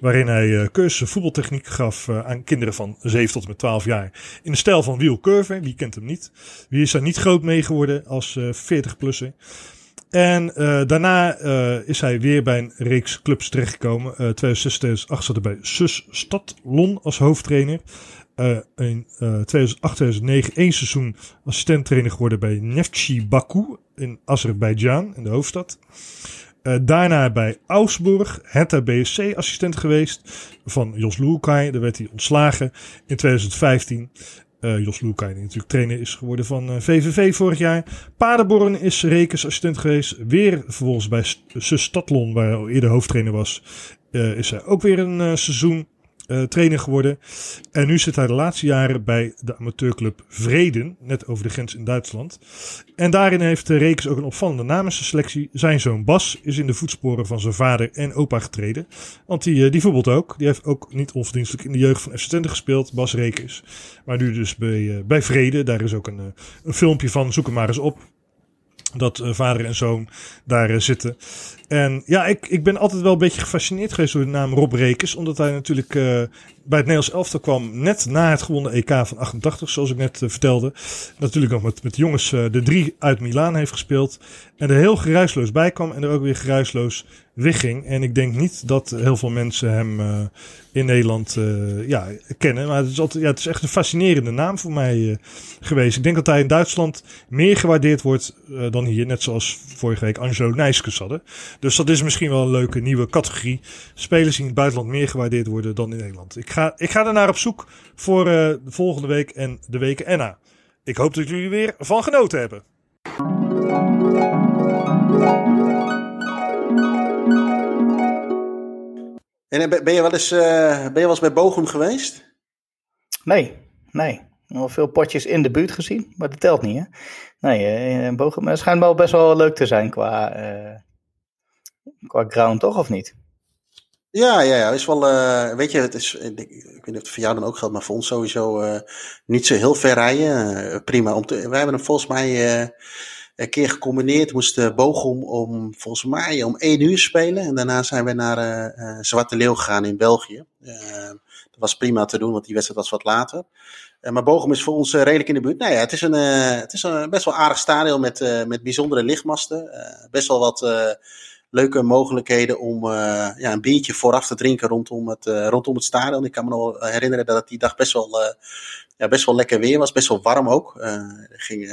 Waarin hij cursussen voetbaltechniek gaf aan kinderen van 7 tot en met 12 jaar. In de stijl van Wiel Curver. Wie kent hem niet? Wie is daar niet groot mee geworden als uh, 40-plusser? En uh, daarna uh, is hij weer bij een reeks clubs terechtgekomen. Uh, 2006, 2008 zat hij bij SUS Stadlon als hoofdtrainer. In 2008, 2009 één seizoen assistenttrainer geworden bij Neftchi Baku in Azerbeidzjan, in de hoofdstad. daarna bij Augsburg, Hertha BSC assistent geweest van Jos Lukai. Daar werd hij ontslagen in 2015. Uh, Jos Loekijn, die natuurlijk trainer is geworden van uh, eh, VVV vorig jaar. Paderborn is rekensassistent geweest. Weer vervolgens bij Sus Stadlon, waar hij al eerder hoofdtrainer was, uh, is hij ook weer een seizoen uh, trainer geworden. En nu zit hij de laatste jaren bij de amateurclub Vreden, net over de grens in Duitsland. En daarin heeft Rekens ook een opvallende namensselectie. Zijn zoon Bas is in de voetsporen van zijn vader en opa getreden. Want die, uh, die voetbalt ook. Die heeft ook niet onverdienstelijk in de jeugd van FC Twente gespeeld, Bas Rekens. Maar nu dus bij, bij Vreden. Daar is ook een, een filmpje van, zoek hem maar eens op dat uh, vader en zoon daar uh, zitten. En ja, ik, ik ben altijd wel een beetje gefascineerd geweest door de naam Rob Rekens. Omdat hij natuurlijk uh, bij het Nederlands elftal kwam net na het gewonnen EK van 88, zoals ik net vertelde. Natuurlijk nog met, met jongens de drie uit Milaan heeft gespeeld. En er heel geruisloos bij kwam en er ook weer geruisloos wegging. En ik denk niet dat heel veel mensen hem uh, in Nederland uh, ja, kennen. Maar het is, altijd, ja, het is echt een fascinerende naam voor mij uh, geweest. Ik denk dat hij in Duitsland meer gewaardeerd wordt dan hier. Net zoals vorige week Angelo Nijskes hadden. Dus dat is misschien wel een leuke nieuwe categorie. Spelers die in het buitenland meer gewaardeerd worden dan in Nederland. Ik ga, ik ga naar op zoek voor de volgende week en de weken erna. Ik hoop dat jullie weer van genoten hebben. En ben je wel eens, uh, ben je wel eens bij Bochum geweest? Nee, nee. Al veel potjes in de buurt gezien, maar dat telt niet, hè? Nee, uh, Bochum het schijnt wel best wel leuk te zijn qua, qua ground, toch, of niet? Ja, ja, ja. Is wel, weet je, het is, ik, ik, weet niet of het voor jou dan ook geldt, maar voor ons sowieso niet zo heel ver rijden. prima. Om te, wij hebben hem volgens mij een keer gecombineerd. Moesten Bochum om, volgens mij, om één uur spelen. En daarna zijn we naar uh, Zwarte Leeuw gegaan in België. Uh, dat was prima te doen, want die wedstrijd was wat later. Maar Bochum is voor ons redelijk in de buurt. Nou ja, het is een, het is een best wel aardig stadion met, met bijzondere lichtmasten. best wel wat leuke mogelijkheden om ja, een biertje vooraf te drinken rondom het, rondom het stadion. Ik kan me nog herinneren dat het die dag best wel ja, best wel lekker weer was. Best wel warm ook. Ging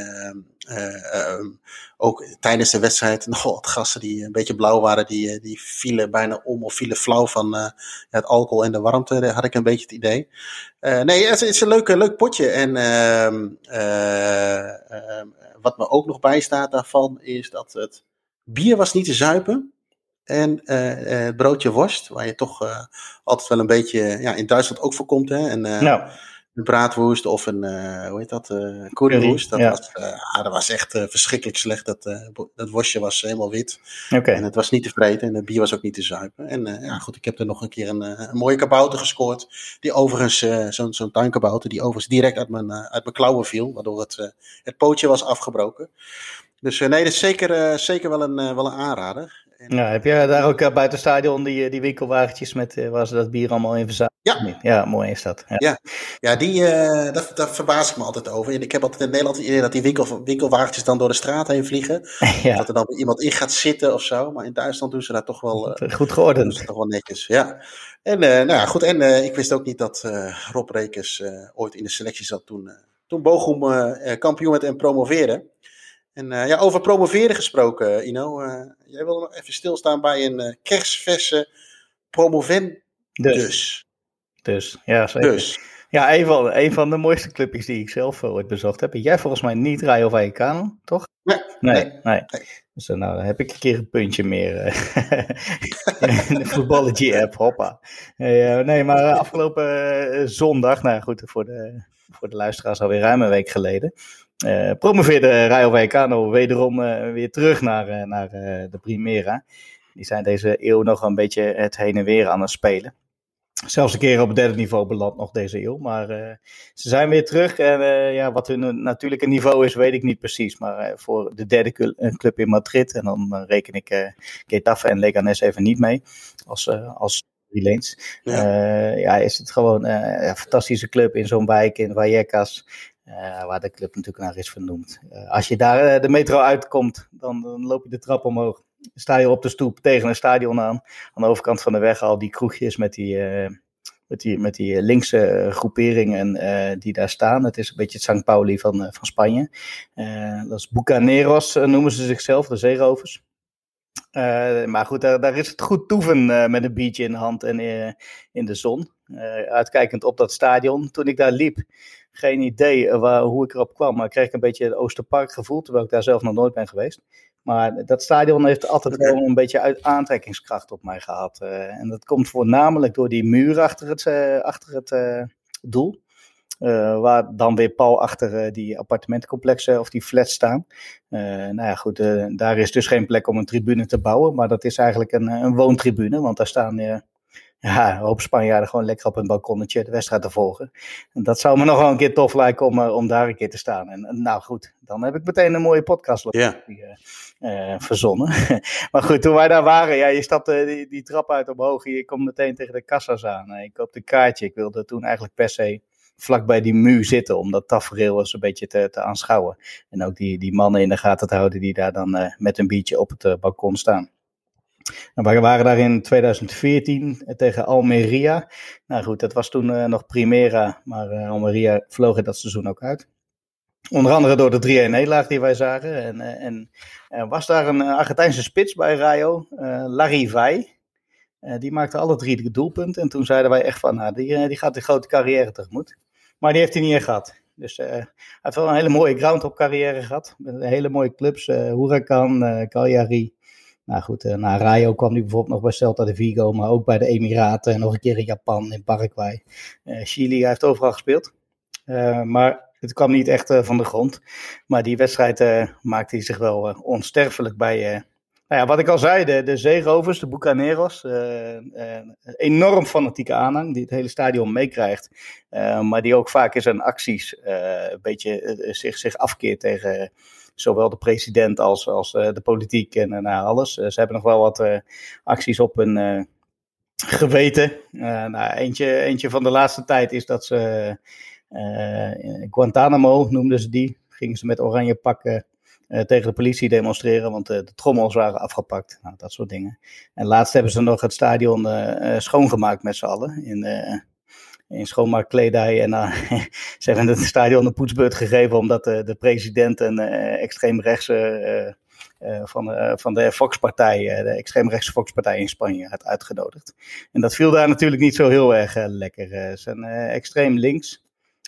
ook tijdens de wedstrijd nog wat gasten die een beetje blauw waren. Die, die vielen bijna om of vielen flauw van het alcohol en de warmte. Daar had ik een beetje het idee. nee, het, is een leuk, leuk potje. En ehm, ehm, wat me ook nog bijstaat daarvan is dat het bier was niet te zuipen. En het broodje worst, waar je toch altijd wel een beetje ja, in Duitsland ook voorkomt. Hè? En, nou een braadwoest of een, hoe heet dat, uh, currywoest. Dat, ja. was, uh, dat was echt verschrikkelijk slecht. Dat, dat worstje was helemaal wit. Okay. En het was niet te vreten en het bier was ook niet te zuipen. En ja, goed, ik heb er nog een keer een, een mooie kabouter gescoord. Die overigens, zo'n zo'n tuinkabouter, die overigens direct uit mijn, uit mijn klauwen viel. Waardoor het, het pootje was afgebroken. Dus nee, dat is zeker, zeker wel, een, wel een aanrader. En, ja, heb je daar ook buiten het stadion die, die winkelwagentjes met waar ze dat bier allemaal in verzamelen? Ja. ja, mooi is dat. Ja, ja, ja die, uh, daar, daar verbaas ik me altijd over. Ik heb altijd in Nederland het idee dat die winkel, winkelwagentjes dan door de straat heen vliegen. Ja. Dat er dan iemand in gaat zitten of zo. Maar in Duitsland doen ze dat toch wel... Uh, goed geordend. Doen ze toch wel netjes, ja. En uh, nou ja, goed, en ik wist ook niet dat Rob Rekers ooit in de selectie zat toen, toen Bochum kampioen werd en promoveerde. En ja, over promoveren gesproken, Ino. jij wil nog even stilstaan bij een kerstverse promovendus. Dus. Dus, ja, zeker. Dus. Ja, een van, een van de mooiste clubjes die ik zelf ooit bezocht heb. Jij volgens mij niet Rayo Vallecano, toch? Nee. Nee, nee. nee. Dus nou, dan heb ik een keer een puntje meer uh, in de Voetballergy-app, hoppa. Uh, nee, maar afgelopen uh, zondag, nou goed, voor de, voor de luisteraars alweer ruim een week geleden, promoveerde Rayo Vallecano wederom weer terug naar, naar de Primera. Die zijn deze eeuw nog een beetje het heen en weer aan het spelen zelfs een keer op het derde niveau beland nog deze eeuw. Maar ze zijn weer terug. En ja, wat hun natuurlijke niveau is, weet ik niet precies. Maar voor de derde club in Madrid, en dan reken ik Getafe en Leganes even niet mee, als, als lanes. Ja. ja, is het gewoon een fantastische club in zo'n wijk in Vallecas. Waar de club natuurlijk naar is vernoemd. als je daar de metro uitkomt, dan, dan loop je de trap omhoog sta je op de stoep tegen een stadion aan. Aan de overkant van de weg al die kroegjes met die, uh, met die, met die linkse uh, groeperingen uh, die daar staan. Het is een beetje het St. Pauli van, van Spanje. dat is Bucaneros noemen ze zichzelf, de zeerovers. maar goed, daar, daar, is het goed toeven met een biertje in de hand en in de zon. uitkijkend op dat stadion. Toen ik daar liep, geen idee waar, hoe ik erop kwam, maar kreeg ik een beetje het Oosterpark gevoel, terwijl ik daar zelf nog nooit ben geweest Maar dat stadion heeft altijd wel een beetje uit aantrekkingskracht op mij gehad. en dat komt voornamelijk door die muur achter het, achter het doel. Waar dan weer pal achter die appartementencomplexen of die flats staan. Nou ja, goed, daar is dus geen plek om een tribune te bouwen. Maar dat is eigenlijk een, een woontribune, want daar staan ja, een hoop Spanjaarden gewoon lekker op een balkonnetje de wedstrijd te volgen. En dat zou me nog wel een keer tof lijken om, om daar een keer te staan. En, nou goed, dan heb ik meteen een mooie podcast ja. verzonnen. maar goed, toen wij daar waren, ja, je stapte die, die trap uit omhoog. Je komt meteen tegen de kassa's aan. Ik koop een kaartje. Ik wilde toen eigenlijk per se vlak bij die muur zitten om dat tafereel eens een beetje te, te aanschouwen. En ook die, die mannen in de gaten te houden die daar dan uh, met een biertje op het uh, balkon staan. Nou, we waren daar in 2014 tegen Almeria. Nou goed, dat was toen uh, nog Primera, maar Almeria vloog in dat seizoen ook uit. Onder andere door de 3-1-nederlaag die wij zagen. En, en er was daar een Argentijnse spits bij Rayo, Larry Vai. die maakte alle drie de doelpunten. En toen zeiden wij echt van, nou, die, die gaat de grote carrière tegemoet. Maar die heeft hij niet gehad. Dus uh, hij heeft wel een hele mooie ground-up carrière gehad. Met hele mooie clubs. Uh, Huracan, uh, Cagliari. Nou goed, na Rayo kwam hij bijvoorbeeld nog bij Celta de Vigo. Maar ook bij de Emiraten. En nog een keer in Japan, in Paraguay. Chili, hij heeft overal gespeeld. maar het kwam niet echt van de grond. Maar die wedstrijd maakte hij zich wel onsterfelijk bij nou ja, wat ik al zei, de, de zeerovers, de Bucaneros, uh, enorm fanatieke aanhang die het hele stadion meekrijgt. Maar die ook vaak in zijn acties een beetje zich, zich afkeert tegen zowel de president als, als de politiek en nou, alles. ze hebben nog wel wat acties op hun geweten. nou, eentje, eentje van de laatste tijd is dat ze Guantanamo noemden ze die. Gingen ze met oranje pakken tegen de politie demonstreren, want de trommels waren afgepakt. Nou, dat soort dingen. En laatst hebben ze nog het stadion schoongemaakt met z'n allen. In schoonmaakkledij. En ze hebben het stadion een poetsbeurt gegeven omdat de president een extreemrechtse van, van de Fox-partij, de extreemrechtse Fox-partij in Spanje, had uitgenodigd. En dat viel daar natuurlijk niet zo heel erg lekker. Ze zijn extreem links.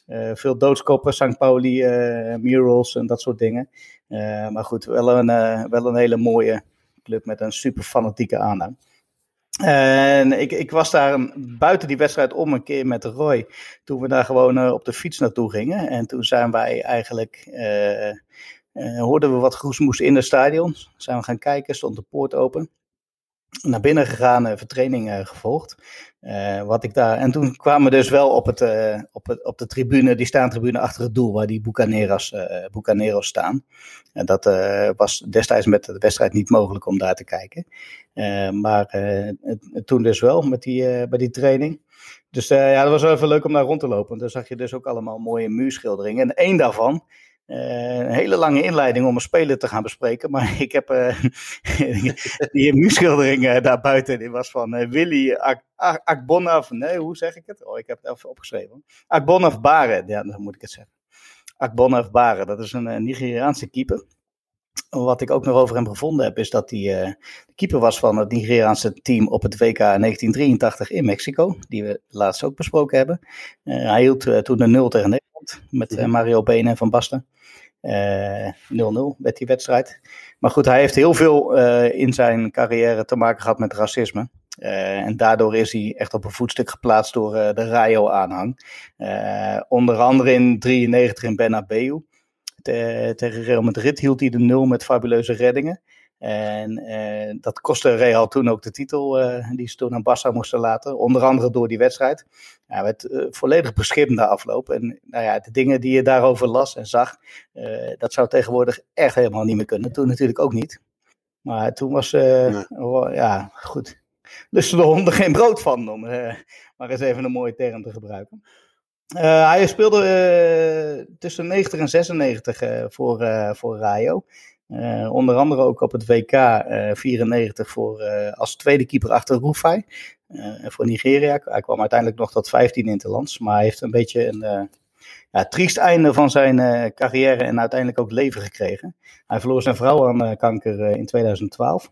Uh, veel doodskoppen, St. Pauli, uh, murals en dat soort dingen. Uh, maar goed, wel een, wel een hele mooie club met een super fanatieke aanhang. En ik, ik was daar buiten die wedstrijd om een keer met Roy. Toen we daar gewoon op de fiets naartoe gingen. En toen zijn wij eigenlijk. hoorden we wat groesmoes in het stadion. Zijn we gaan kijken, stond de poort open naar binnen gegaan, even training uh, gevolgd. Uh, wat ik daar, en toen kwamen we dus wel op, het, uh, op, het, op de tribune, die staantribune achter het doel, waar die Bucaneros, Bucaneros staan. En dat was destijds met de wedstrijd niet mogelijk om daar te kijken. maar toen dus wel met die, bij die training. Dus ja, dat was wel even leuk om daar rond te lopen. Daar zag je dus ook allemaal mooie muurschilderingen. En één daarvan, uh, een hele lange inleiding om een speler te gaan bespreken. Maar ik heb uh, die muurschildering uh. Die was van Willy Ak Akbonaf. Nee, hoe zeg ik het? Oh, ik heb het even opgeschreven. Akbonaf Baren. Ja, dan moet ik het zeggen. Akbonaf Baren. Dat is een Nigeriaanse keeper. Wat ik ook nog over hem gevonden heb, is dat hij de keeper was van het Nigeriaanse team op het WK 1983 in Mexico. Die we laatst ook besproken hebben. hij hield toen de 0 tegen Met Mario Bene en Van Basten. 0-0 uh, met die wedstrijd. Maar goed, hij heeft heel veel uh, in zijn carrière te maken gehad met racisme. Uh, en daardoor is hij echt op een voetstuk geplaatst door de Rayo-aanhang. onder andere in 93 in Bernabeu. tegen Real Madrid hield hij de nul met fabuleuze reddingen. En uh, dat kostte Real toen ook de titel uh, die ze toen aan Barça moesten laten. Onder andere door die wedstrijd. Ja, werd uh, volledig beschimpt na afloop. En nou ja, de dingen die je daarover las en zag, dat zou tegenwoordig echt helemaal niet meer kunnen. Toen natuurlijk ook niet. Maar toen was, nee. oh, ja, goed. Lusten de honden geen brood van, om maar eens even een mooie term te gebruiken. hij speelde tussen 90 en 96 voor, voor Rayo. Uh, onder andere ook op het WK uh, 94 voor, uh, als tweede keeper achter Rufai voor Nigeria. Hij kwam uiteindelijk nog tot 15 interlands, maar hij heeft een beetje een ja, triest einde van zijn carrière en uiteindelijk ook leven gekregen. Hij verloor zijn vrouw aan kanker in 2012.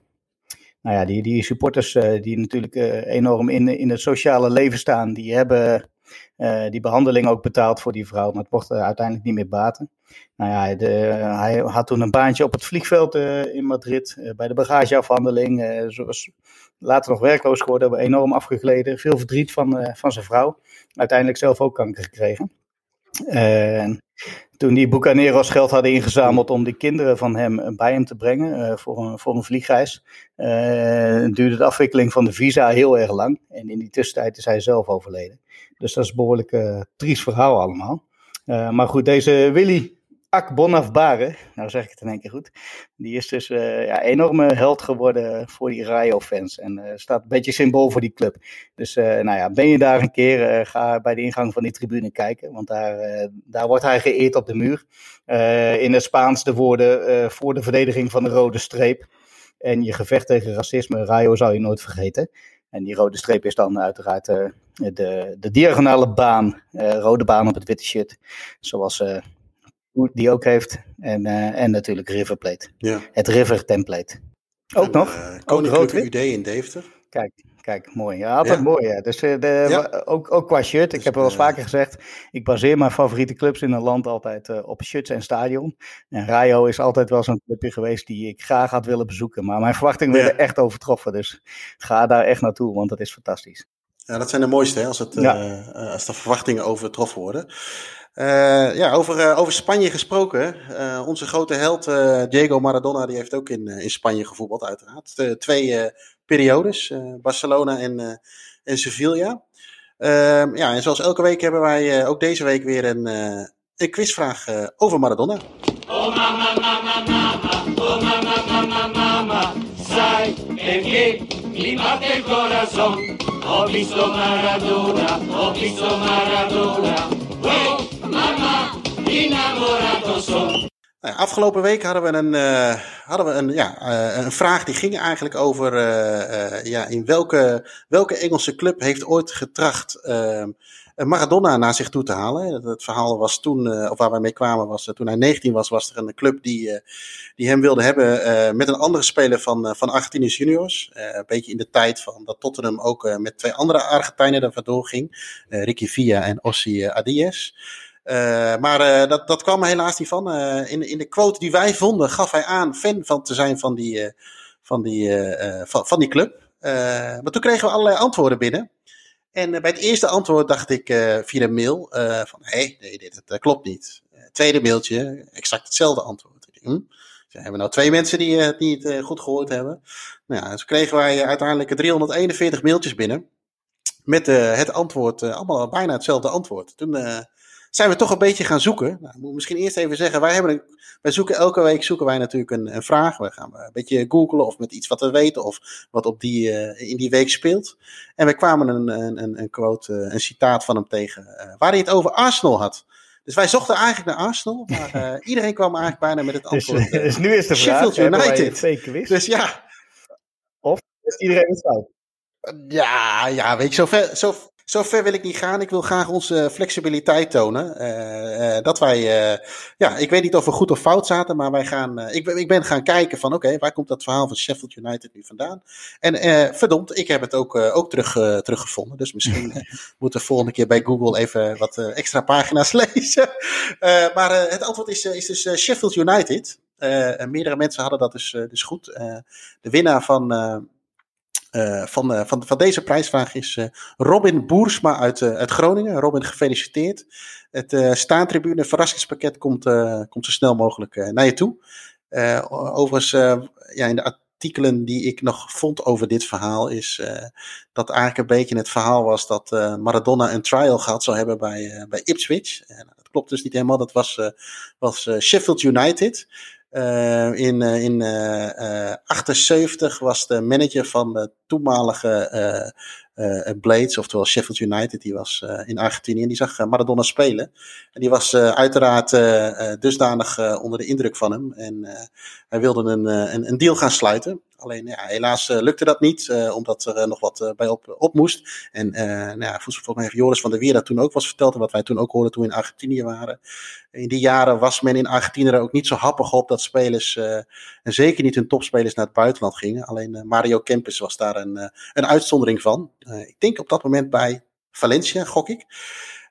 Nou ja, die, die supporters die natuurlijk enorm in, in het sociale leven staan, die hebben die behandeling ook betaald voor die vrouw, maar het mocht uiteindelijk niet meer baten. Nou ja, de, hij had toen een baantje op het vliegveld in Madrid bij de bagageafhandeling. zoals later nog werkloos geworden, enorm afgegleden. Veel verdriet van, van zijn vrouw. Uiteindelijk zelf ook kanker gekregen. En toen die Bucaneros geld hadden ingezameld om de kinderen van hem bij hem te brengen voor, een, voor een vliegreis, duurde de afwikkeling van de visa heel erg lang. En in die tussentijd is hij zelf overleden. Dus dat is een behoorlijk uh, triest verhaal allemaal. maar goed, deze Willy Ak Bonafbare, nou zeg ik het in één keer goed, die is dus uh, ja, enorme held geworden voor die Rayo-fans. En staat een beetje symbool voor die club. Dus nou ja, ben je daar een keer, ga bij de ingang van die tribune kijken. Want daar, daar wordt hij geëerd op de muur. in het Spaans de woorden voor de verdediging van de rode streep. En je gevecht tegen racisme, Rayo zou je nooit vergeten. En die rode streep is dan uiteraard de, de diagonale baan, rode baan op het witte shirt. Zoals die ook heeft. En, uh, en natuurlijk River Plate. Ja. Het River template. Ook nog? Koninklijke UD in Deventer. Kijk, kijk, mooi. Ja, altijd ja. mooi. Ja. Dus de, ja. ook, ook qua shirt. Dus, ik heb wel eens vaker gezegd, ik baseer mijn favoriete clubs in een land altijd uh, op shirts en stadion. En Rayo is altijd wel zo'n clubje geweest die ik graag had willen bezoeken. Maar mijn verwachtingen werden echt overtroffen. Dus ga daar echt naartoe, want het is fantastisch. Ja, dat zijn de mooiste, hè, als, het, ja. als de verwachtingen overtroffen worden. Uh, ja, over, uh, over Spanje gesproken. Uh, onze grote held Diego Maradona, die heeft ook in, in Spanje gevoetbald, uiteraard. twee periodes, Barcelona en, en Sevilla. Ehm, ja, en zoals elke week hebben wij ook deze week weer een, een quizvraag over Maradona. Oh mama, mama, mama, oh mama, mama, mama, sai perché mi batte il corazon. Ho visto Maradona, ho visto Maradona. Oh, mama, innamorato son. Nou afgelopen week hadden we een, uh, hadden we een, ja, uh, een vraag die ging eigenlijk over uh, ja, in welke, welke Engelse club heeft ooit getracht ehm, Maradona naar zich toe te halen. Het verhaal was toen, of waar wij mee kwamen, was toen hij 19 was, was er een club die, die hem wilde hebben met een andere speler van, van Argentinië juniors. een beetje in de tijd van dat Tottenham ook met twee andere Argentijnen er vandoor ging. Ricky Villa en Ossi Adies. Maar dat, dat kwam helaas niet van. In, in de quote die wij vonden, gaf hij aan fan van te zijn van die, van die, van, van die club. maar toen kregen we allerlei antwoorden binnen. En bij het eerste antwoord dacht ik via de mail van, hé, hey, nee, dit het, klopt niet. tweede mailtje, exact hetzelfde antwoord. Hm? Zijn hebben nou twee mensen die, het goed gehoord hebben. Nou ja, dus kregen wij uiteindelijk 341 mailtjes binnen. Met het antwoord, allemaal bijna hetzelfde antwoord. Toen zijn we toch een beetje gaan zoeken. Nou, ik moet misschien eerst even zeggen, wij, hebben een, wij zoeken elke week zoeken wij natuurlijk een, een vraag. We gaan een beetje googlen of met iets wat we weten of wat op die, uh, in die week speelt. En we kwamen een, een, een quote, uh, een citaat van hem tegen, uh, waar hij het over Arsenal had. Dus wij zochten eigenlijk naar Arsenal, maar iedereen kwam eigenlijk bijna met het dus, antwoord. Dus, dus nu is de vraag, Sheffield United. Dus ja. Of is iedereen het fout? Ja, ja, weet je, zo ver, zo, zo ver wil ik niet gaan. Ik wil graag onze flexibiliteit tonen. Uh, uh, dat wij, uh, ja, ik weet niet of we goed of fout zaten, maar wij gaan, ik, ik ben gaan kijken van, oké, okay, waar komt dat verhaal van Sheffield United nu vandaan? En verdomd, ik heb het ook, ook terug, teruggevonden. Dus misschien moeten we volgende keer bij Google even wat extra pagina's lezen. maar het antwoord is, is dus Sheffield United. meerdere mensen hadden dat dus, dus goed. de winnaar van van, uh, van, van deze prijsvraag is uh, Robin Boersma uit, Groningen. Robin, gefeliciteerd. Het staantribune verrassingspakket komt, komt zo snel mogelijk naar je toe. overigens, ja, in de artikelen die ik nog vond over dit verhaal, is dat eigenlijk een beetje het verhaal was dat Maradona een trial gehad zou hebben bij, bij Ipswich. dat klopt dus niet helemaal. Dat was, was Sheffield United. Uh, in uh, in uh, 78 was de manager van de toenmalige Blades, oftewel Sheffield United, die was uh, in Argentinië en die zag Maradona spelen. En die was uiteraard dusdanig onder de indruk van hem. En hij wilde een, een, een, deal gaan sluiten. Alleen ja, helaas lukte dat niet, omdat er nog wat bij op, op moest. En nou ja, heeft Joris van der Weer dat toen ook was verteld. En wat wij toen ook hoorden toen we in Argentinië waren. In die jaren was men in Argentinië er ook niet zo happig op dat spelers, en zeker niet hun topspelers, naar het buitenland gingen. Alleen Mario Kempis was daar een, een uitzondering van. Uh, ik denk op dat moment bij Valencia, gok ik.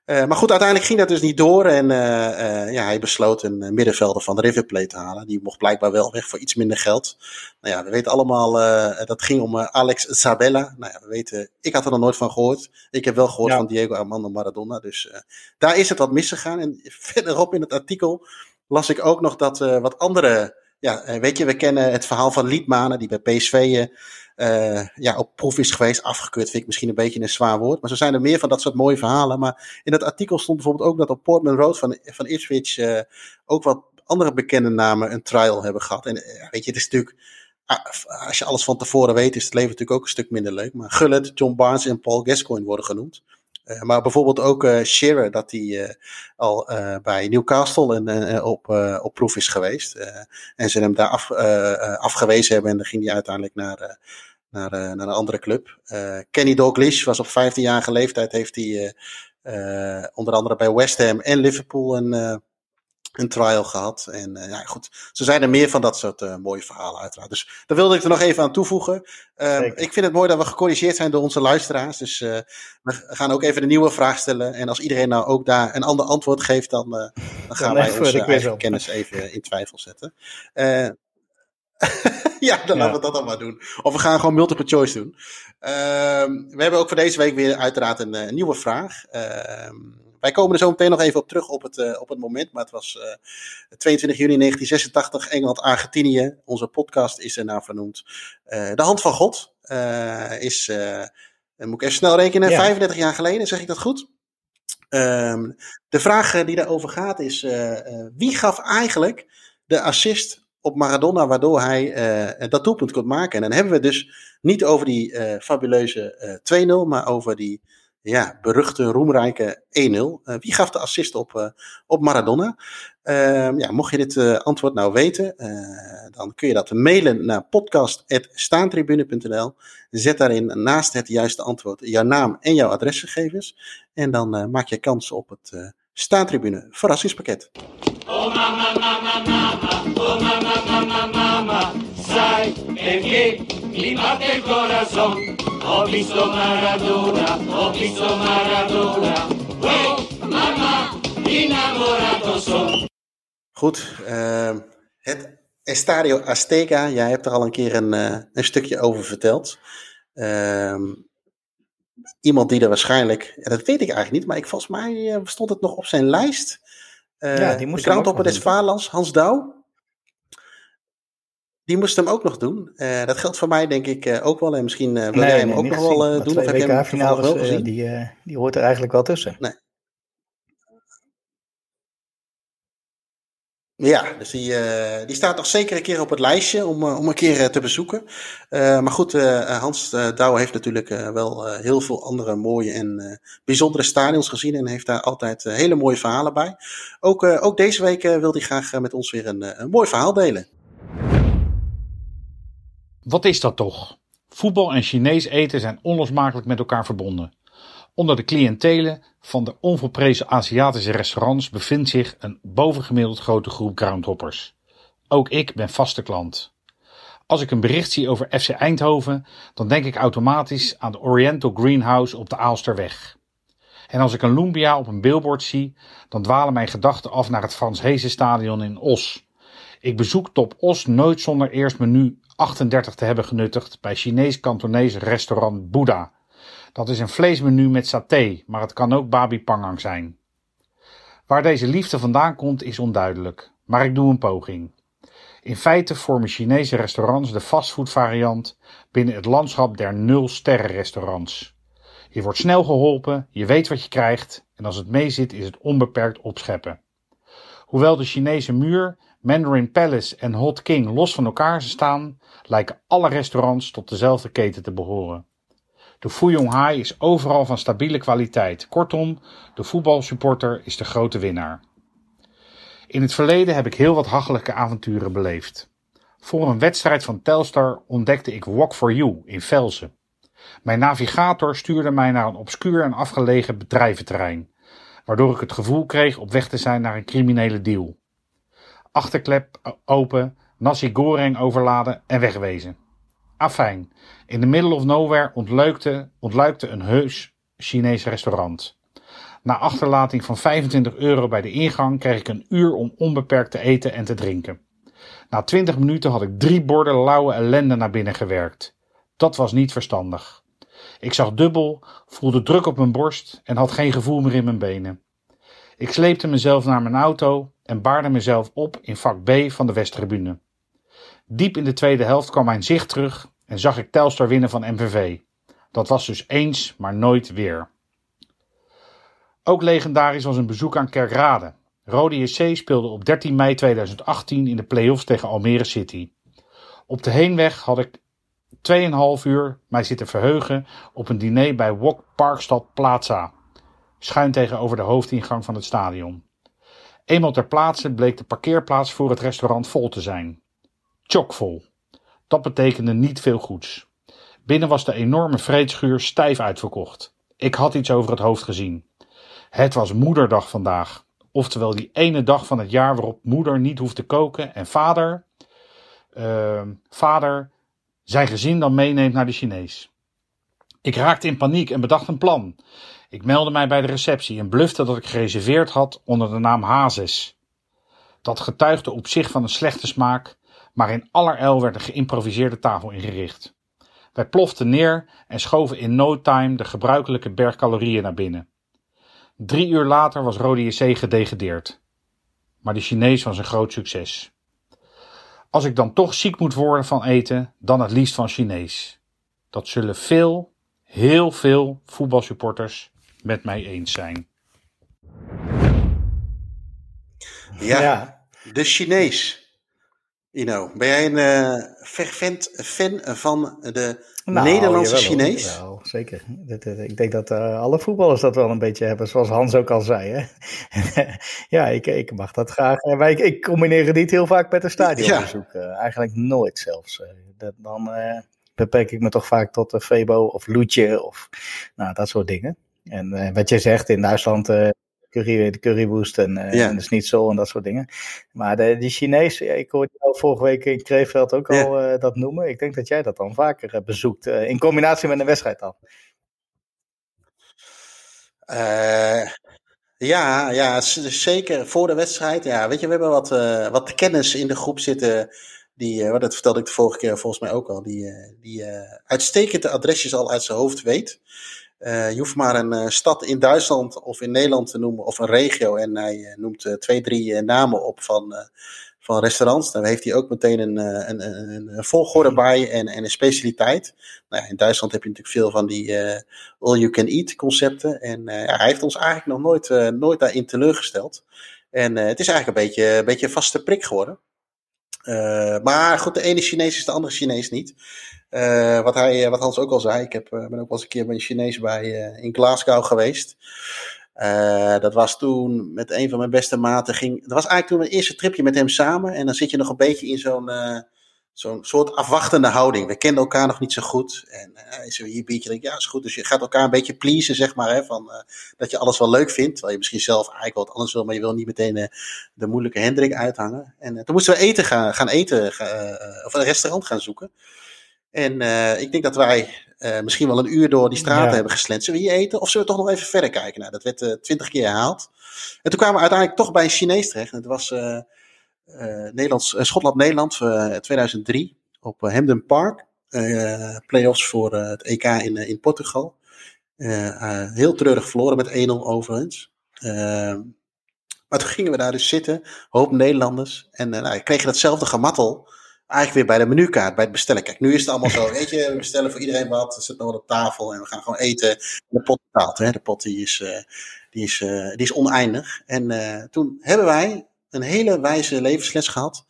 Uh, maar goed, uiteindelijk ging dat dus niet door. En uh, uh, ja, hij besloot een middenvelder van de River Plate te halen. Die mocht blijkbaar wel weg voor iets minder geld. Nou ja, we weten allemaal, dat ging om Alex Sabella. Nou ja, we weten, ik had er nog nooit van gehoord. Ik heb wel gehoord ja. van Diego Armando Maradona. Dus daar is het wat misgegaan. En verderop in het artikel las ik ook nog dat wat andere... Ja, weet je, we kennen het verhaal van Liedmanen, die bij PSV uh, ja, op proef is geweest. Afgekeurd vind ik misschien een beetje een zwaar woord. Maar zo zijn er meer van dat soort mooie verhalen. Maar in dat artikel stond bijvoorbeeld ook dat op Portman Road van, van Ipswich uh, ook wat andere bekende namen een trial hebben gehad. En uh, weet je, het is natuurlijk, ah, als je alles van tevoren weet, is het leven natuurlijk ook een stuk minder leuk. Maar Gullit, John Barnes en Paul Gascoigne worden genoemd. Uh, maar bijvoorbeeld ook uh, Shearer, dat hij uh, al bij Newcastle en, op, op proef is geweest. en ze hem daar af, afgewezen hebben en dan ging hij uiteindelijk naar, naar, naar een andere club. Kenny Dalglish was op 15-jarige leeftijd, heeft hij onder andere bij West Ham en Liverpool een een trial gehad. En uh, ja, goed, zo zijn er meer van dat soort uh, mooie verhalen uiteraard. Dus daar wilde ik er nog even aan toevoegen. Uh, ik vind het mooi dat we gecorrigeerd zijn door onze luisteraars. Dus uh, we gaan ook even een nieuwe vraag stellen. En als iedereen nou ook daar een ander antwoord geeft, dan, dan gaan dan wij onze eigen kennis even in twijfel zetten. ja, dan ja. laten we dat dan maar doen. Of we gaan gewoon multiple choice doen. Ehm, we hebben ook voor deze week weer uiteraard een, een nieuwe vraag. Ehm, wij komen er zo meteen nog even op terug op het, uh, op het moment. Maar het was uh, 22 juni 1986, Engeland-Argentinië. Onze podcast is ernaar vernoemd. Uh, de Hand van God is, moet ik even snel rekenen, ja. 35 jaar geleden, zeg ik dat goed? Um, de vraag die daarover gaat is, wie gaf eigenlijk de assist op Maradona, waardoor hij uh, dat doelpunt kon maken. En dan hebben we dus niet over die fabuleuze uh, 2-0, maar over die ja, beruchte, roemrijke 1-0. Uh, wie gaf de assist op, uh, op Maradona? Uh, ja, mocht je dit uh, antwoord nou weten, dan kun je dat mailen naar podcast.staantribune.nl. Zet daarin naast het juiste antwoord jouw naam en jouw adresgegevens. En dan maak je kans op het Staantribune verrassingspakket. Oh mama, mama, mama, oh mama, mama, mama, sai perché mi batte il corazon. Ho visto Maradona, ho visto Maradona. Oh, mama, innamorato son. Goed, uh, het Estadio Azteca. Jij hebt er al een keer een, uh, een stukje over verteld. Uh, iemand die er waarschijnlijk, ja, dat weet ik eigenlijk niet, maar ik, volgens mij uh, stond het nog op zijn lijst. ja, die moest de Groundhopper des Vaarlands, Hans Douw. Die moest hem ook nog doen. Uh, dat geldt voor mij denk ik uh, ook wel. En misschien uh, wil nee, jij hem nee, ook nog gezien. wel doen. Of heb je hem wel gezien? Die, die hoort er eigenlijk wel tussen. Nee. Ja, dus die, uh, die staat nog zeker een keer op het lijstje om, uh, om een keer uh, te bezoeken. maar goed, Hans Douwe heeft natuurlijk wel heel veel andere mooie en bijzondere stadions gezien. En heeft daar altijd hele mooie verhalen bij. Ook, ook deze week wil hij graag met ons weer een, een mooi verhaal delen. Wat is dat toch? Voetbal en Chinees eten zijn onlosmakelijk met elkaar verbonden. Onder de cliëntelen van de onvolprezen Aziatische restaurants bevindt zich een bovengemiddeld grote groep groundhoppers. Ook ik ben vaste klant. Als ik een bericht zie over FC Eindhoven, dan denk ik automatisch aan de Oriental Greenhouse op de Aalsterweg. En als ik een Lumbia op een billboard zie, dan dwalen mijn gedachten af naar het Frans Hezen Stadion in Os. Ik bezoek Top Os nooit zonder eerst menu 38 te hebben genuttigd bij Chinees-Kantonees restaurant Buddha. Dat is een vleesmenu met saté, maar het kan ook babi pangang zijn. Waar deze liefde vandaan komt is onduidelijk, maar ik doe een poging. In feite vormen Chinese restaurants de fastfood-variant binnen het landschap der nul-sterren-restaurants. Je wordt snel geholpen, je weet wat je krijgt en als het meezit is het onbeperkt opscheppen. Hoewel de Chinese muur, Mandarin Palace en Hot King los van elkaar staan, lijken alle restaurants tot dezelfde keten te behoren. De Fuyong Hai is overal van stabiele kwaliteit. Kortom, de voetbalsupporter is de grote winnaar. In het verleden heb ik heel wat hachelijke avonturen beleefd. Voor een wedstrijd van Telstar ontdekte ik Walk for You in Velsen. Mijn navigator stuurde mij naar een obscuur en afgelegen bedrijventerrein, waardoor ik het gevoel kreeg op weg te zijn naar een criminele deal. Achterklep open, nasi goreng overladen en wegwezen. Afijn, in the middle of nowhere ontluikte, ontluikte een heus Chinees restaurant. Na achterlating van 25 euro bij de ingang kreeg ik een uur om onbeperkt te eten en te drinken. Na 20 minuten had ik drie borden lauwe ellende naar binnen gewerkt. Dat was niet verstandig. Ik zag dubbel, voelde druk op mijn borst en had geen gevoel meer in mijn benen. Ik sleepte mezelf naar mijn auto en baarde mezelf op in vak B van de Westtribune. Diep in de tweede helft kwam mijn zicht terug en zag ik Telstar winnen van MVV. Dat was dus eens, maar nooit weer. Ook legendarisch was een bezoek aan Kerkrade. Rode JC speelde op 13 mei 2018 in de play-offs tegen Almere City. Op de heenweg had ik 2,5 uur mij zitten verheugen op een diner bij Wok Parkstad Plaza, schuin tegenover de hoofdingang van het stadion. Eenmaal ter plaatse bleek de parkeerplaats voor het restaurant vol te zijn. Chockvol. Dat betekende niet veel goeds. Binnen was de enorme vreedschuur stijf uitverkocht. Ik had iets over het hoofd gezien. Het was moederdag vandaag. Oftewel die ene dag van het jaar waarop moeder niet hoeft te koken en vader, uh, vader zijn gezin dan meeneemt naar de Chinees. Ik raakte in paniek en bedacht een plan. Ik meldde mij bij de receptie en blufte dat ik gereserveerd had onder de naam Hazes. Dat getuigde op zich van een slechte smaak, maar in allerijl werd een geïmproviseerde tafel ingericht. Wij ploften neer en schoven in no time de gebruikelijke berg calorieën naar binnen. Drie uur later was Rode JC gedegradeerd. Maar de Chinees was een groot succes. Als ik dan toch ziek moet worden van eten, dan het liefst van Chinees. Dat zullen veel, heel veel voetbalsupporters met mij eens zijn. Ja, Ja. de Chinees. Ino, ben jij een eh, fervent fan van de Nou, Nederlandse jawel. Chinees? Jawel, zeker. Dit- ik denk dat eh, alle voetballers dat wel een beetje hebben, zoals Hans ook al zei. Hè? ja, ik, ik mag dat graag. Eh, Maar ik, ik combineer het niet heel vaak met een stadionbezoek. Eh, eigenlijk nooit zelfs. Eh, dat, dan eh, beperk ik me toch vaak tot een Febo of Loetje of nou, dat soort dingen. En eh, wat je zegt, in Duitsland eh curry, de currywurst en, eh, Ja. en de schnitzel en dat soort dingen. Maar de, die Chinees, ik hoorde jou vorige week in Kreeveld ook Ja. al eh, dat noemen. Ik denk dat jij dat dan vaker eh, bezoekt, eh, in combinatie met een wedstrijd dan. Eh, ja, ja, zeker voor de wedstrijd. Ja, weet je, we hebben wat, eh, wat kennis in de groep zitten. Die, eh, dat vertelde ik de vorige keer volgens mij ook al. Die, eh, die eh, uitstekende adresjes al uit zijn hoofd weet. Je hoeft maar een stad in Duitsland of in Nederland te noemen, of een regio. En hij noemt twee, drie namen op van, van restaurants. Dan heeft hij ook meteen een, een, een, een volgorde bij en, en een specialiteit. Nou ja, in Duitsland heb je natuurlijk veel van die all-you-can-eat concepten. En ja, hij heeft ons eigenlijk nog nooit, nooit daarin teleurgesteld. En het is eigenlijk een beetje, een beetje een vaste prik geworden. Eh, maar goed, de ene Chinees is de andere Chinees niet. Eh, wat, hij, eh, wat Hans ook al zei, ik heb, ben ook wel eens een keer bij een Chinees bij, in Glasgow geweest. Dat was toen met een van mijn beste maten. Ging, dat was eigenlijk toen mijn eerste tripje met hem samen. En dan zit je nog een beetje in zo'n zo'n soort afwachtende houding. We kenden elkaar nog niet zo goed. En eh, hij zei hier biertje. denk ik, ja, is goed. Dus je gaat elkaar een beetje pleasen, zeg maar. Hè, van, eh, dat je alles wel leuk vindt. Terwijl je misschien zelf eigenlijk wat anders wil. Maar je wil niet meteen eh, de moeilijke Hendrik uithangen. En eh, toen moesten we eten gaan, gaan eten. eh, of een restaurant gaan zoeken. En eh, ik denk dat wij eh, misschien wel een uur door die straten Ja. hebben geslend. Zullen we hier eten? Of zullen we toch nog even verder kijken? Nou, dat werd eh, twintig keer herhaald. En toen kwamen we uiteindelijk toch bij een Chinees terecht. En het was eh, eh, Nederlands, eh, Schotland-Nederland eh, 2003 op eh, Hamden Park. Eh playoffs voor eh, het EK in, eh, in Portugal. Eh, eh, heel treurig verloren met 1-0 overigens. Eh, maar toen gingen we daar dus zitten, hoop Nederlanders. En eh nou, kreeg datzelfde gemattel eigenlijk weer bij de menukaart, bij het bestellen. Kijk, nu is het allemaal zo, weet je, we bestellen voor iedereen wat, er zit nog wat op tafel en we gaan gewoon eten. En de pot betaalt, hè. De pot die is, eh, die is, eh, die is oneindig. En eh, toen hebben wij een hele wijze levensles gehad.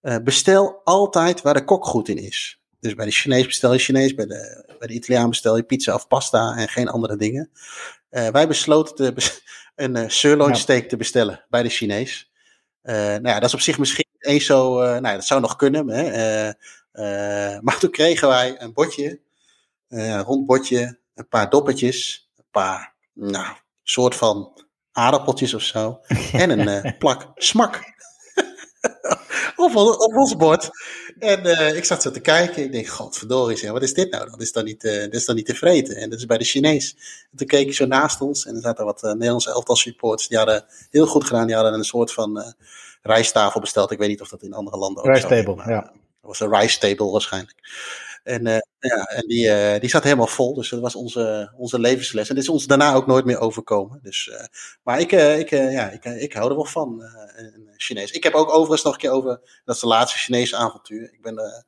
Eh, bestel altijd waar de kok goed in is. Dus bij de Chinees bestel je Chinees, bij de, bij de Italiaan bestel je pizza of pasta en geen andere dingen. Eh, wij besloten te bes- een eh, sirloin Ja. steak te bestellen bij de Chinees. Nou ja, dat is op zich misschien niet eens zo, nou ja, dat zou nog kunnen. Hè? Maar toen kregen wij een bordje, eh, een rond bordje, een paar doppetjes, een paar, nou, soort van aardappeltjes of zo. En een eh, plak smak. op, op ons bord. En uh, ik zat zo te kijken. Ik denk, godverdorie, zeg, wat is dit nou? Dat is dan niet, uh, dat is dan niet te vreten. En dat is bij de Chinees. En toen keek ik zo naast ons. En er zaten wat Nederlandse elftal supports. Die hadden heel goed gedaan. Die hadden een soort van rijsttafel besteld. Ik weet niet of dat in andere landen ook Rice table, ja. Dat was een rice table waarschijnlijk. En, uh, ja, en die, uh, die zat helemaal vol. Dus dat was onze, onze levensles. En dit is ons daarna ook nooit meer overkomen. Dus, uh, maar ik, ik, ja, ik, ik hou er wel van, Chinees. Ik heb ook overigens nog een keer over, dat is de laatste Chinese avontuur. Ik ben de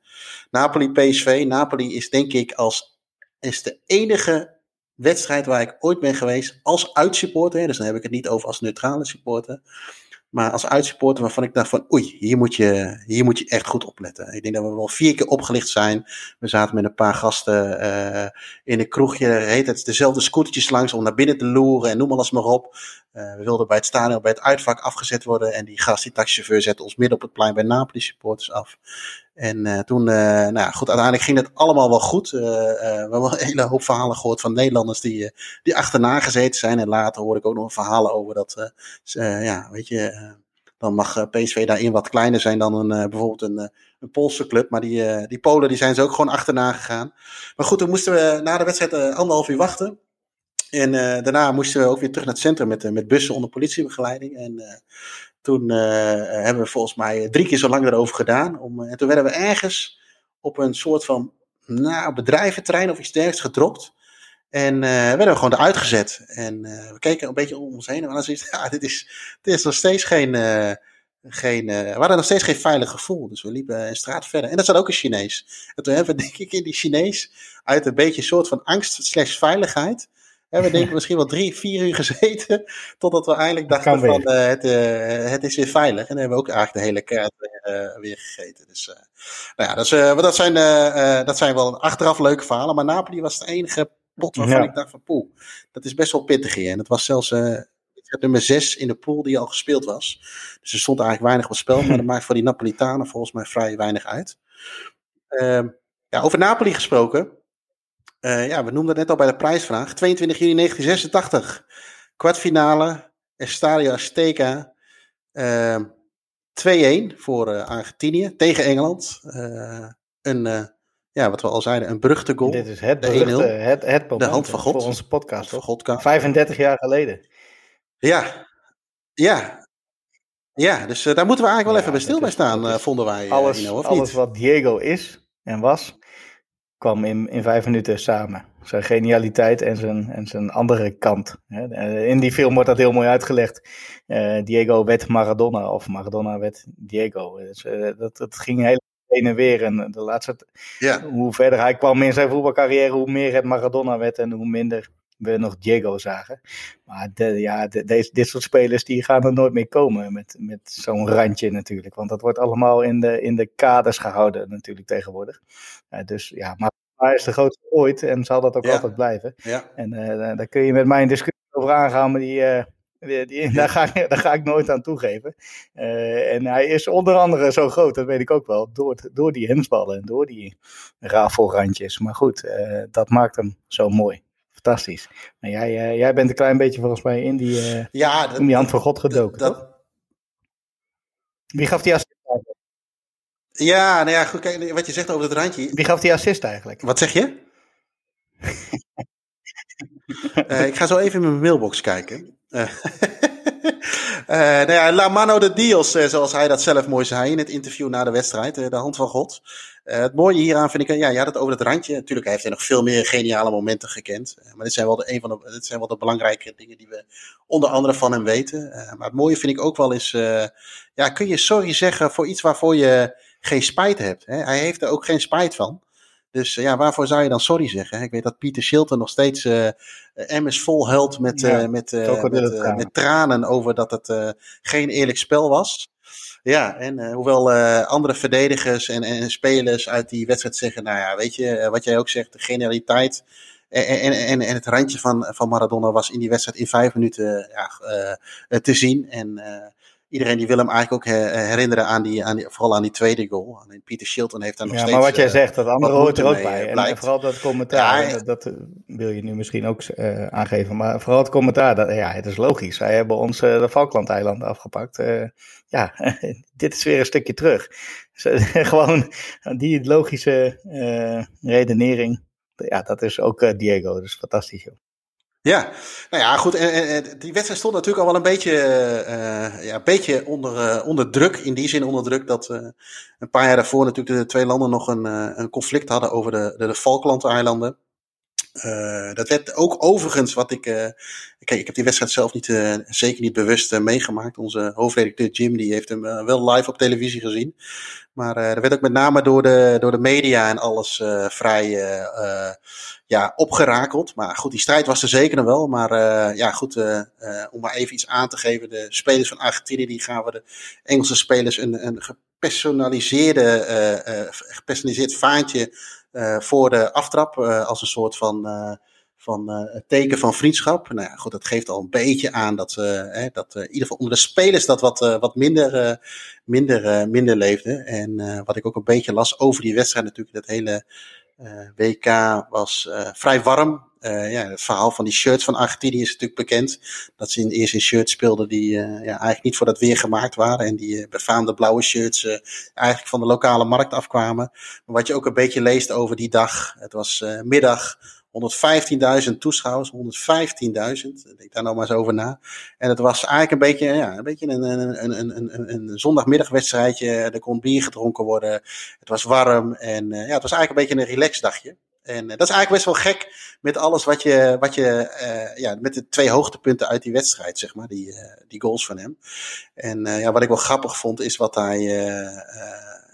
Napoli PSV. Napoli is denk ik als, is de enige wedstrijd waar ik ooit ben geweest als uitsupporter. Dus dan heb ik het niet over als neutrale supporter. Maar als uitsupporter waarvan ik dacht van oei, hier moet, je, hier moet je echt goed opletten. Ik denk dat we wel vier keer opgelicht zijn. We zaten met een paar gasten uh, in een kroegje. Heet het dezelfde scootertjes langs om naar binnen te loeren en noem alles maar op. Uh, we wilden bij het stadion bij het uitvak afgezet worden. En die gast, die taxichauffeur, zette ons midden op het plein bij Napoli supporters af. En uh, toen, uh, nou goed, uiteindelijk ging het allemaal wel goed. Uh, we hebben een hele hoop verhalen gehoord van Nederlanders die, die achterna gezeten zijn. En later hoorde ik ook nog verhalen over dat, ja, weet je, dan mag PSV daarin wat kleiner zijn dan een, bijvoorbeeld een, een Poolse club. Maar die, die Polen die zijn ze ook gewoon achterna gegaan. Maar goed, toen moesten we na de wedstrijd anderhalf uur wachten. En daarna moesten we ook weer terug naar het centrum met, met bussen onder politiebegeleiding. En toen uh, hebben we volgens mij drie keer zo lang erover gedaan. Om, en toen werden we ergens op een soort van nou, of iets dergelijks gedropt. En werden we gewoon eruit gezet. En we keken een beetje om ons heen. En we hadden zoiets ja, dit is, dit is nog steeds geen, geen, we hadden nog steeds geen veilig gevoel. Dus we liepen een straat verder. En dat zat ook een Chinees. En toen hebben we denk ik in die Chinees uit een beetje een soort van angst slash veiligheid hebben we denk ik misschien wel drie, vier uur gezeten. Totdat we eindelijk dachten van uh, het, uh, het is weer veilig. En dan hebben we ook eigenlijk de hele kaart weer, uh, weer gegeten. Dus nou ja, dat, is, dat, zijn, dat zijn wel achteraf leuke verhalen. Maar Napoli was het enige pot waarvan ja. ik dacht van poeh, dat is best wel pittig hier. En het was zelfs nummer 6 in de pool die al gespeeld was. Dus er stond eigenlijk weinig op spel. Maar dat maakt voor die Napolitanen volgens mij vrij weinig uit. Ehm, ja, over Napoli gesproken. Uh, ja, we noemden het net al bij de prijsvraag. 22 juni 1986. Kwartfinale. Estadio Azteca. Uh, 2-1 voor uh, Argentinië tegen Engeland. Uh, een, ja, wat we al zeiden, een beruchte goal. Dit is het beruchte, het, het de hand van God. Voor onze podcast. Van God 35 jaar geleden. Ja, ja. Ja, dus daar moeten we eigenlijk wel ja, even bij stil bij staan, vonden wij. Alles, Ino, of alles niet? wat Diego is en was, kwam in, in vijf minuten samen. Zijn genialiteit en zijn, en zijn andere kant. In die film wordt dat heel mooi uitgelegd. Uh, Diego werd Maradona of Maradona werd Diego. Dus, uh, dat, dat ging heel heen en weer. En de laatste, ja. hoe verder hij kwam in zijn voetbalcarrière, hoe meer het Maradona werd en hoe minder we nog Diego zagen. Maar de, ja, de, deze, dit soort spelers die gaan er nooit meer komen met, met zo'n randje natuurlijk. Want dat wordt allemaal in de, in de kaders gehouden natuurlijk tegenwoordig. Uh, dus ja, maar hij is de grootste ooit en zal dat ook Ja. altijd blijven. Ja. En eh, daar- kun je met mij een discussie over aangaan, maar die, eh, die, die- daar, ga ik, daar ga ik nooit aan toegeven. Eh, en hij is onder andere zo groot, dat weet ik ook wel, door, door die hemsballen en door die rafelrandjes. Maar goed, dat maakt hem zo mooi. Fantastisch. Maar jij, eh, jij bent een klein beetje volgens mij in die, eh, Ja, dat, in die hand van God gedoken, dat, toch? Wie gaf die assist eigenlijk? ja, nou ja, goed, kijk, wat je zegt over het randje. Wie gaf die assist eigenlijk? Wat zeg je? Eh, ik ga zo even in mijn mailbox kijken. Eh, eh, nou ja, La Mano de Dios, zoals hij dat zelf mooi zei in het interview na de wedstrijd, de hand van God. Eh, het mooie hieraan vind ik, ja, je had het over het randje. Natuurlijk heeft hij nog veel meer geniale momenten gekend. Eh, maar dit zijn, wel de, een van de, dit zijn wel de belangrijke dingen die we onder andere van hem weten. Eh, maar het mooie vind ik ook wel is, ja, kun je sorry zeggen voor iets waarvoor je geen spijt hebt. Hè? Hij heeft er ook geen spijt van. Dus ja, waarvoor zou je dan sorry zeggen? Ik weet dat Pieter Schilter nog steeds eh emmers vol huilt met, Ja, met, met, tranen. met tranen over dat het geen eerlijk spel was. Ja, en eh, hoewel eh, andere verdedigers en, en spelers uit die wedstrijd zeggen, nou ja, weet je, eh, wat jij ook zegt, de genialiteit en, en, en, en het randje van, van Maradona was in die wedstrijd in vijf minuten ja, te zien. En iedereen die wil hem eigenlijk ook herinneren aan die, aan die, vooral aan die tweede goal. Alleen Pieter Shilton heeft daar nog ja, steeds... maar wat jij eh, zegt, dat andere hoort er ook bij. eh, En, vooral dat commentaar, Ja, dat, eh, wil je nu misschien ook eh, aangeven. Maar vooral het commentaar, dat, ja, het is logisch. Wij hebben ons eh, de Falklandeilanden afgepakt. Eh, ja, dit is weer een stukje terug. Dus, eh, gewoon die logische eh, redenering. Ja, dat is ook eh, Diego. Dat is fantastisch, joh. Ja, nou ja, goed. Die wedstrijd stond natuurlijk al wel een beetje, eh, ja, een beetje onder, eh, onder druk. In die zin onder druk dat eh, een paar jaar daarvoor natuurlijk de twee landen nog een, een conflict hadden over de, de, de Falklandeilanden. Eh, dat werd ook overigens wat ik. eh, kijk, ik heb die wedstrijd zelf niet, eh, zeker niet bewust meegemaakt. Onze hoofdredacteur Jim die heeft hem wel live op televisie gezien. Maar er werd ook met name door de, door de media en alles vrij ja, opgerakeld. Maar goed, die strijd was er zeker nog wel. Maar ja, goed, om maar even iets aan te geven. De spelers van Argentinië die gaven de Engelse spelers een, een gepersonaliseerde, gepersonaliseerd vaantje voor de aftrap. eh, als een soort van, eh, van eh, teken van vriendschap. Nou ja, goed, dat geeft al een beetje aan dat, eh, hè, dat eh, in ieder geval onder de spelers dat wat, eh, wat minder, eh, minder, eh, minder leefde. En eh, wat ik ook een beetje las over die wedstrijd natuurlijk, dat hele eh, WK was eh, vrij warm. Eh, ja, het verhaal van die shirts van Argentinië is natuurlijk bekend. Dat ze in, eerst in shirts speelden die eh, ja, eigenlijk niet voor dat weer gemaakt waren. En die eh, befaamde blauwe shirts eh, eigenlijk van de lokale markt afkwamen. Maar wat je ook een beetje leest over die dag. Het was eh, middag 115.000 toeschouwers. 115.000. Denk daar nou maar eens over na. En het was eigenlijk een beetje, ja, een, beetje een, een, een, een, een, zondagmiddagwedstrijdje. Er kon bier gedronken worden. Het was warm. En eh, ja, het was eigenlijk een beetje een relaxdagje. En eh, dat is eigenlijk best wel gek met alles wat je, wat je eh, ja, met de twee hoogtepunten uit die wedstrijd, zeg maar, die, die goals van hem. En ja, wat ik wel grappig vond, is wat hij,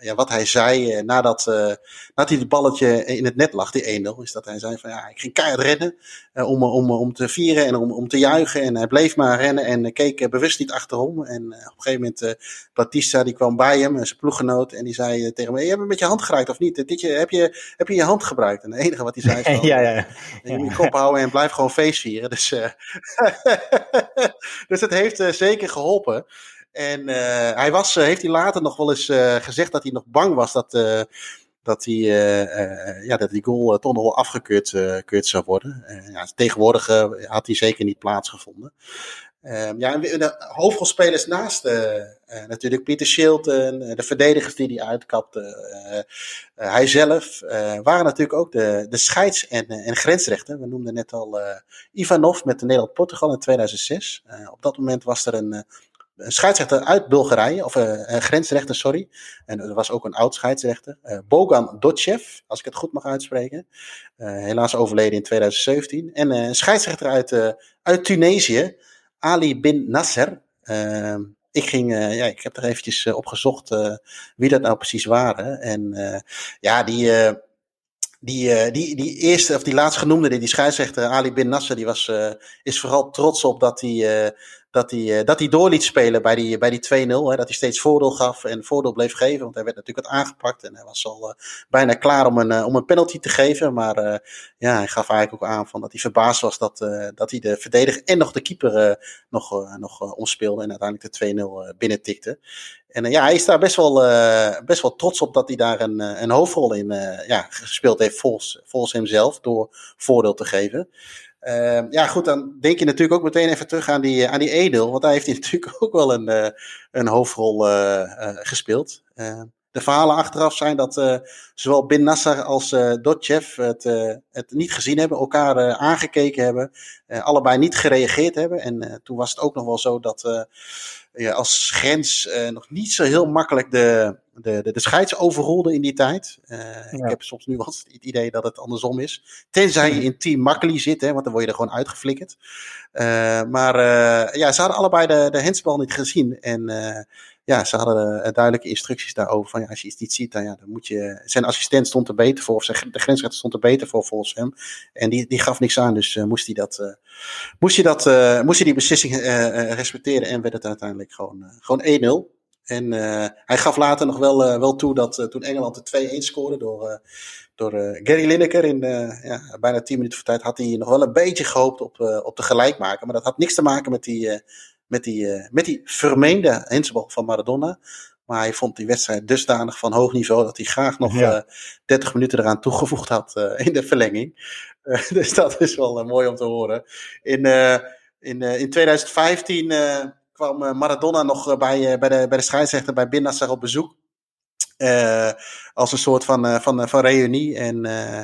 ja, wat hij zei eh, nadat, eh, nadat hij het balletje in het net lag, die 1-0. Is dat hij zei van ja, ik ging keihard rennen eh, om, om, om te vieren en om, om te juichen. En hij bleef maar rennen en keek bewust niet achterom. En op een gegeven moment, Batista die kwam bij hem, zijn ploeggenoot. En die zei tegen me, je hebt hem met je hand geraakt of niet? Dit, je, heb, je, heb je je hand gebruikt? En het enige wat hij zei is van, ja, ja. je moet je kop houden en blijf gewoon feest vieren. Dus, dus het heeft zeker geholpen. En eh, hij was, eh, heeft hij later nog wel eens eh, gezegd dat hij nog bang was dat, dat, hij, ja, dat die goal toch nog afgekeurd keurd zou worden. Ja, tegenwoordig had hij zeker niet plaatsgevonden. Ehm, ja, de hoofdrolspelers naast natuurlijk Pieter Shilton, de verdedigers die hij uitkapte, hij zelf, waren natuurlijk ook de, de scheids- en, en grensrechter. We noemden net al Ivanov met de Nederland-Portugal in 2006. Eh, op dat moment was er een, een scheidsrechter uit Bulgarije, of eh, een grensrechter, sorry. En er was ook een oud scheidsrechter, eh, Bogan Dotchev, als ik het goed mag uitspreken. Eh, helaas overleden in 2017. En een scheidsrechter uit, uit Tunesië, Ali bin Nasser. Uh, ik, ging, uh, ja, ik heb er eventjes uh, opgezocht uh, wie dat nou precies waren. En ja, die, die, die, die eerste, of die laatst genoemde, die, die scheidsrechter Ali bin Nasser, die was, is vooral trots op dat hij, dat hij, dat hij door liet spelen bij die, bij die 2-0. Hè, dat hij steeds voordeel gaf en voordeel bleef geven. Want hij werd natuurlijk wat aangepakt en hij was al uh, bijna klaar om een, uh, om een penalty te geven. Maar ja, hij gaf eigenlijk ook aan van dat hij verbaasd was dat, dat hij de verdediger en nog de keeper nog, nog omspeelde. En uiteindelijk de 2-0 binnentikte. En ja, hij is daar best wel, best wel trots op dat hij daar een, een hoofdrol in ja, gespeeld heeft volgens, volgens hemzelf. Door voordeel te geven. Uh, ja, goed, dan denk je natuurlijk ook meteen even terug aan die, aan die Edel. Want daar heeft hij natuurlijk ook wel een, uh, een hoofdrol uh, gespeeld. De verhalen achteraf zijn dat zowel Bin Nasser als Dotchev het, het niet gezien hebben, elkaar aangekeken hebben, allebei niet gereageerd hebben. En toen was het ook nog wel zo dat ja, als grens nog niet zo heel makkelijk de, de, de, de scheids overrolde in die tijd. Uh, ja. Ik heb soms nu wel het idee dat het andersom is. Tenzij je in team Makkeli zit, hè, want dan word je er gewoon uitgeflikkerd. Uh, maar uh, ja, ze hadden allebei de, de handsbal niet gezien. En ja, ze hadden duidelijke instructies daarover. Van ja, als je iets niet ziet, dan, ja, dan moet je. Zijn assistent stond er beter voor, of zijn, de grensrechter stond er beter voor volgens hem. En die, die gaf niks aan, dus moest hij dat. moest hij dat, moest hij die beslissing respecteren en werd het uiteindelijk gewoon, gewoon 1-0. En hij gaf later nog wel, wel toe dat toen Engeland de 2-1 scoorde door, door Gary Lineker in ja, bijna 10 minuten voor tijd, had hij nog wel een beetje gehoopt op, op de gelijkmaker. Maar dat had niks te maken met die, met die, met die vermeende handsbal van Maradona. Maar hij vond die wedstrijd dusdanig van hoog niveau dat hij graag nog Ja. 30 minuten eraan toegevoegd had eh, in de verlenging. Eh, dus dat is wel eh, mooi om te horen. In, eh, in, eh, in 2015 eh, kwam eh, Maradona nog eh, bij, eh, bij, de, bij de scheidsrechter bij Bin Nasser op bezoek. Eh, als een soort van, eh, van, van reunie. En eh,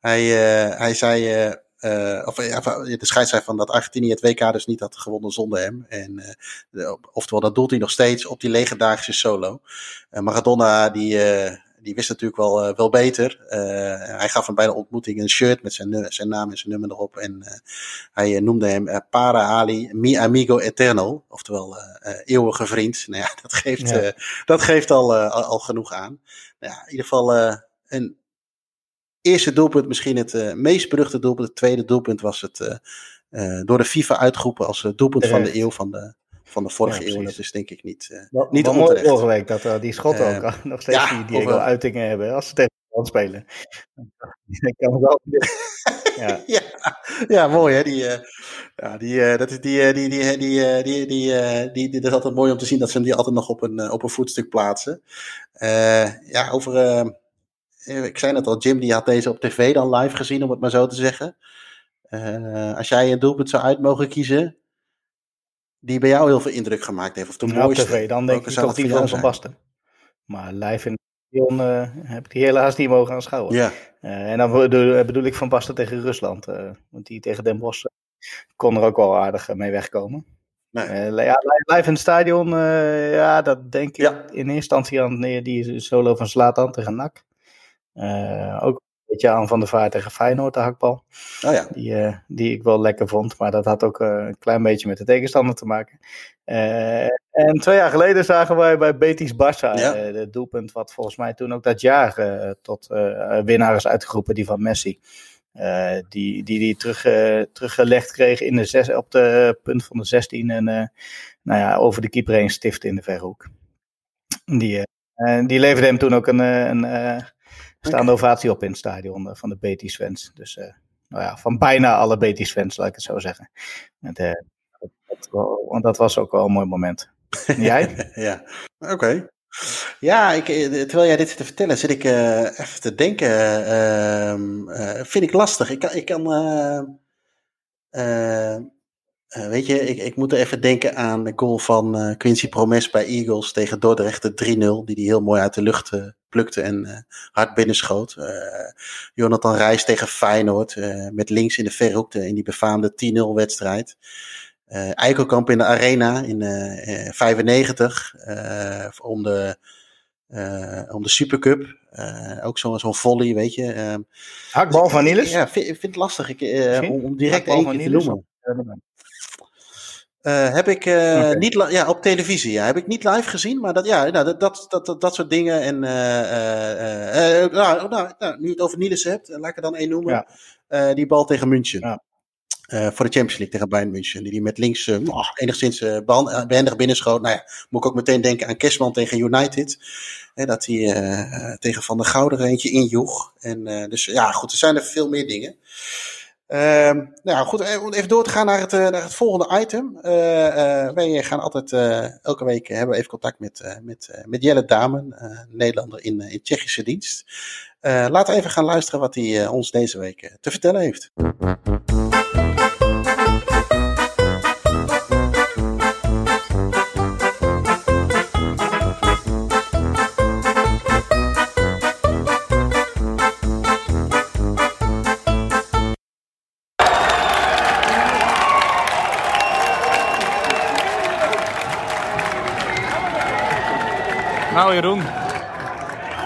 hij, eh, hij zei. Eh, of de scheidsrechter van dat Argentinië het WK dus niet had gewonnen zonder hem. En, eh, de- oftewel, dat doelt hij nog steeds op die legendarische solo. Eh, Maradona, die, die wist natuurlijk wel, wel beter. Hij gaf hem bij de ontmoeting een shirt met zijn, zijn naam en zijn nummer erop. En hij noemde hem Para Ali, mi amigo eterno. Oftewel, eeuwige vriend. Nou ja, dat geeft, Ja. dat geeft al, al, al genoeg aan. Nou ja, in ieder geval een eerste doelpunt, misschien het eh, meest beruchte doelpunt. Het tweede doelpunt was het eh, eh, door de FIFA uitgeroepen als doelpunt van de eeuw van de, van de vorige Ja, eeuw. Dat is denk ik niet, Wel, niet mooi onterecht. vorige week dat die schotten ook nog steeds ja, die of, Diego-uitingen hebben als ze tegen Nederland spelen. Ik kan wel. Ja, ja, ja, mooi hè. Die, ja, die, dat is die, die, die, die, die, die, die, die, dat is altijd mooi om te zien dat ze hem die altijd nog op een, op een voetstuk plaatsen. Ja, over, ik zei net al, Jim die had deze op tv dan live gezien, om het maar zo te zeggen. Eh, als jij een doelpunt zou uit mogen kiezen, die bij jou heel veel indruk gemaakt heeft, of de op mooiste. tv dan denk ik toch dat die van Van? Basten. Maar live in het stadion eh, heb ik die helaas niet mogen aanschouwen. Ja, Eh, en dan bedoel, ik Van Basten tegen Rusland. eh, want die tegen Den Bosch eh, kon er ook wel aardig eh, mee wegkomen. nee. Eh, ja, li- live in het stadion, eh, ja, dat denk ik Ja. in eerste instantie aan nee, die solo van Slatan tegen NAC. Eh, ook een beetje aan Van der Vaart tegen Feyenoord, de hakbal. Oh ja, Die, eh, die ik wel lekker vond, maar dat had ook eh, een klein beetje met de tegenstander te maken. En twee jaar geleden zagen wij bij Betis Barça Ja. het doelpunt wat volgens mij toen ook dat jaar tot winnaar is uitgeroepen, die van Messi. Die die, die terug, teruggelegd kreeg in de zes, op de punt van de 16 en nou ja, over de keeper heen stifte in de verhoek. Die, die leverde hem toen ook een, eh, een eh, staande ovatie op in het stadion eh, van de Betis fans. Dus eh, nou ja, van bijna alle Betis fans, laat ik het zo zeggen. Eh, dat, dat, wel- want dat was ook wel een mooi moment. En Jij? ja, oké. Ja, ik, terwijl jij dit zit te vertellen, zit ik even te denken. ehm, eh, vind ik lastig. Ik kan. Ik kan eh, weet je, ik, ik moet er even denken aan de goal van eh, Quincy Promes bij Eagles tegen Dordrecht, de 3-0, die hij heel mooi uit de lucht eh, plukte en hard binnenschoot. Jonathan Reis tegen Feyenoord, met links in de verhoek de- in die befaamde 10-0 wedstrijd. Eikelkamp in de Arena in eh, eh, 95 eh, om, de, om de Supercup. Ook zo'n zo'n volley, weet je. Hakbal van Niels? Ja, vind, vind het lastig ik, om, om direct één keer te noemen. Eh, heb ik eh, niet ja, op televisie. Ja, heb ik niet live gezien, maar dat, ja, nou, dat, dat, dat, dat, soort dingen. En eh, nou, nou, nou, nu je het over Niels hebt, laat ik er dan één noemen. Ja. Die bal tegen München. Ja. Voor de Champions League tegen Bayern München. Die die met links oh, enigszins eh, eh, behendig binnenschoot. Nou ja, moet ik ook meteen denken aan Kerstman tegen United. Hè, dat hij tegen Van der Gouden eentje injoeg. En, dus ja, goed, er zijn er veel meer dingen. Ehm, nou goed, eh, om even door te gaan naar het, eh, naar het volgende item. Eh, wij gaan altijd, elke week hebben we even contact met, met, met Jelle Damen, Nederlander in, in Tsjechische dienst. Laten we even gaan luisteren wat hij ons deze week te vertellen heeft.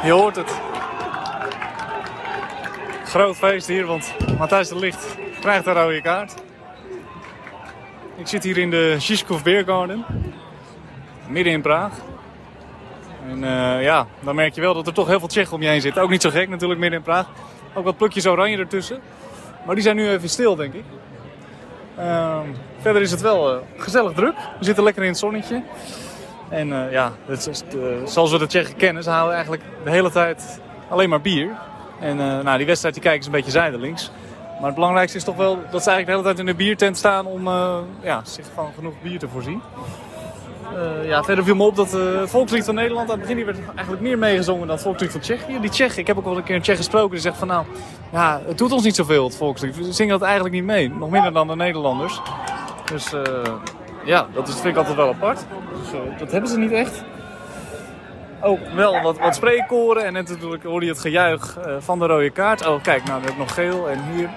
Je hoort het. Groot feest hier, want Matthijs de Licht krijgt een rode kaart. Ik zit hier in de Žižkov Beer Garden, midden in Praag. En eh, ja, dan merk je wel dat er toch heel veel Tsjechen om je heen zitten. Ook niet zo gek natuurlijk, midden in Praag. Ook wat plukjes oranje ertussen. Maar die zijn nu even stil, denk ik. Ehm, verder is het wel eh, gezellig druk. We zitten lekker in het zonnetje. En eh, ja, het eh, zoals we de Tsjechen kennen, ze halen eigenlijk de hele tijd alleen maar bier. En eh, nou, die wedstrijd die kijken ze een beetje zijdelings. Maar het belangrijkste is toch wel dat ze eigenlijk de hele tijd in de biertent staan om ja, zich van genoeg bier te voorzien. Ja, verder viel me op dat het volkslied van Nederland aan het begin werd eigenlijk meer meegezongen dan het volkslied van Tsjechië. Die Tsjech, ik heb ook wel een keer een Tsjech gesproken, die zegt van nou, ja, het doet ons niet zoveel het volkslied. We zingen dat eigenlijk niet mee, nog minder dan de Nederlanders. Dus ja, dat is, vind ik altijd wel apart. Dat hebben ze niet echt. Ook wel wat, wat spreekkoren en natuurlijk hoorde je het gejuich van de rode kaart. Oh kijk, nou ik nog geel en hier.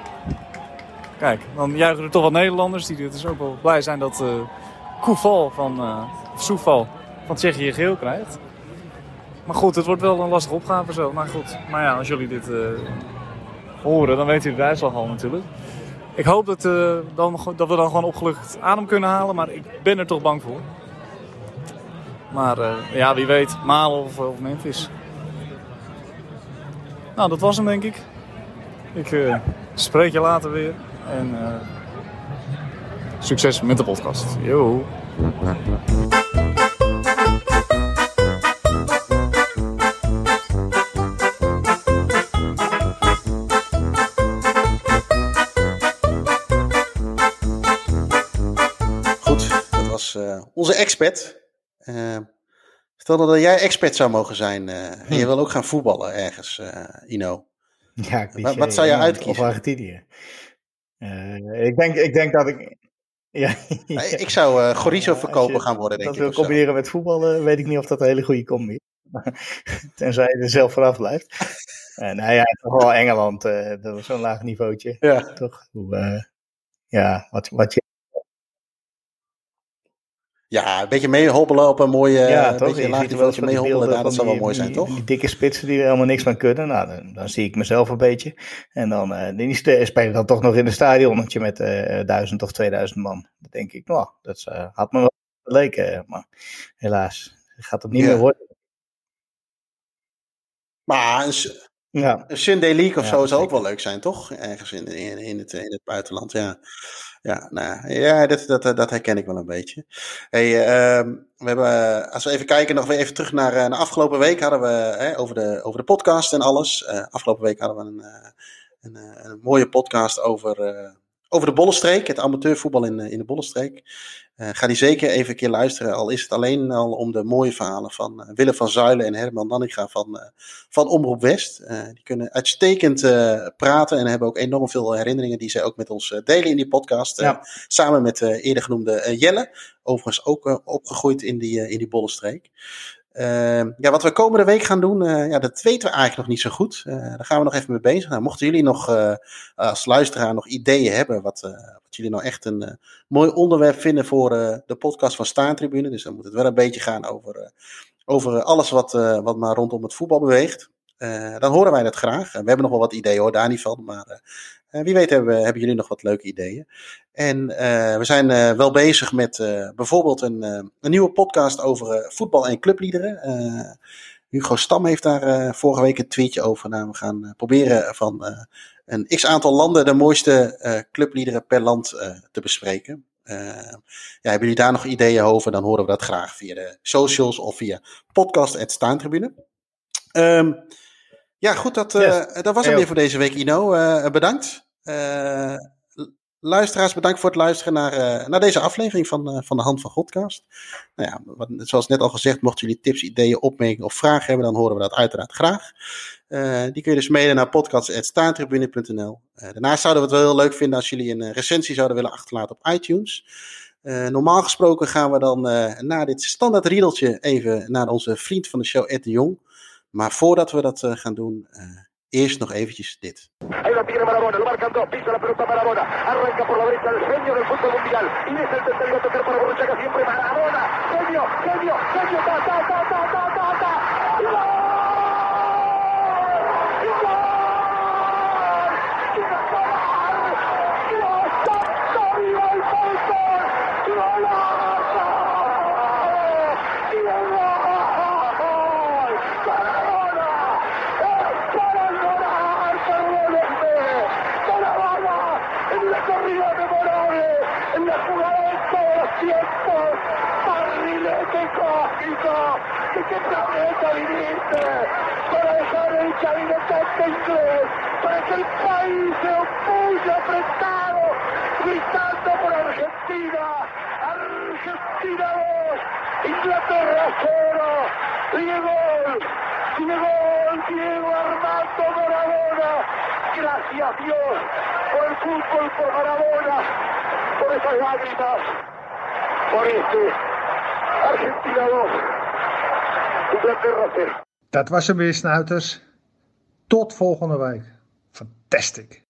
Kijk, dan juichen er toch wat Nederlanders die dus ook wel blij zijn dat Koeval van, uh, van Tsjechië geel krijgt. Maar goed, het wordt wel een lastige opgave zo. Maar goed, maar ja, als jullie dit uh, horen, dan weten jullie de uitslag al natuurlijk. Ik hoop dat, uh, dan, dat we dan gewoon opgelucht adem kunnen halen, maar ik ben er toch bang voor. Maar ja, wie weet, Malen of, of Memphis. Nou, dat was hem denk ik. Ik spreek je later weer. En succes met de podcast. Yo. Was uh, onze expert. Stel dat jij expert zou mogen zijn hm. en je wil ook gaan voetballen ergens, Ino. Ja, ik wat, wat zou je uitkiezen? Of Argentinië. ik, denk, ik denk dat ik ja, Ik zou uh, chorizo verkopen gaan worden, denk ik. Dat wil combineren met voetballen, weet ik niet of dat een hele goede combi is. Tenzij je er zelf vanaf blijft. Uh, nou ja, toch wel Engeland, uh, dat was zo'n laag niveautje. Ja. Toch? Hoe, ja, wat, wat je ja, een beetje meehobbelen op een mooie ja, een beetje laag niveautje meehobbelen. Nou, dat zou wel mooi zijn, die, toch? Die, dikke spitsen die er helemaal niks van kunnen. Nou, dan, dan zie ik mezelf een beetje. En dan uh, die spelen dan toch nog in een stadionnetje met uh, duizend of 2000 man. Dan denk ik, nou, dat uh, had me wel geleken. Maar helaas, gaat het niet ja. meer worden. Maar ja. Een Sunday League of ja, zo zou ook wel leuk zijn, toch? Ergens in, in, in, het, in het buitenland, ja. Ja, nou, ja dat, dat, dat herken ik wel een beetje. Hey, uh, we hebben, als we even kijken, nog weer even terug naar, naar afgelopen week hadden we hè, over, de, over de podcast en alles. Uh, afgelopen week hadden we een, een, een, mooie podcast over, over de Bollenstreek, het amateurvoetbal in, in de Bollenstreek. Uh, ga die zeker even een keer luisteren. Al is het alleen al om de mooie verhalen van uh, Willem van Zuilen en Herman Nanninga van, uh, van Omroep West. die kunnen uitstekend praten en hebben ook enorm veel herinneringen die zij ook met ons delen in die podcast. Ja. Samen met eerder genoemde Jelle. Overigens ook opgegroeid in die, in die Bollenstreek. Uh, ja, wat we komende week gaan doen, uh, ja, dat weten we eigenlijk nog niet zo goed. Uh, daar gaan we nog even mee bezig. Nou, mochten jullie nog als luisteraar nog ideeën hebben, wat, wat jullie nou echt een mooi onderwerp vinden voor de podcast van Staantribune. Dus dan moet het wel een beetje gaan over, over alles wat, wat maar rondom het voetbal beweegt. dan horen wij dat graag. we hebben nog wel wat ideeën hoor, daar niet van. Maar wie weet hebben, hebben jullie nog wat leuke ideeën. En uh, we zijn uh, wel bezig met bijvoorbeeld een, een, nieuwe podcast over voetbal en clubliederen. Hugo Stam heeft daar vorige week een tweetje over. Nou, we gaan proberen van een x aantal landen de mooiste clubliederen per land te bespreken. ja, hebben jullie daar nog ideeën over? Dan horen we dat graag via de socials of via podcast.staantribune. Um, ja, goed, dat, yes. dat was het weer voor deze week, Ino. bedankt. Uh, luisteraars, bedankt voor het luisteren naar, uh, naar deze aflevering van, uh, van de Hand van Godcast. Nou ja, wat, zoals net al gezegd, mochten jullie tips, ideeën, opmerkingen of vragen hebben, dan horen we dat uiteraard graag. die kun je dus mailen naar podcast.staantribune.nl. daarnaast zouden we het wel heel leuk vinden als jullie een recensie zouden willen achterlaten op iTunes. normaal gesproken gaan we dan na dit standaard riedeltje even naar onze vriend van de show, Ed de Jong. Maar voordat we dat gaan doen, Eerst nog eventjes dit. Ahí lo tiene Marabona, lo marcan dos, la arranca por la el del fútbol mundial, y deja el para siempre Marabona. ¿De qué planeta viniste? Para dejar el chavinetante inglés. Para que el país se opulle apretado. Gritando por Argentina. Argentina 2. Inglaterra 0. Diego. Diego. Diego Armando Maradona. Gracias Dios por el fútbol, por Maradona, por esas lágrimas, por este Argentina 2, Inglaterra 0. Dat was hem weer, snuiters. Tot volgende week. Fantastic.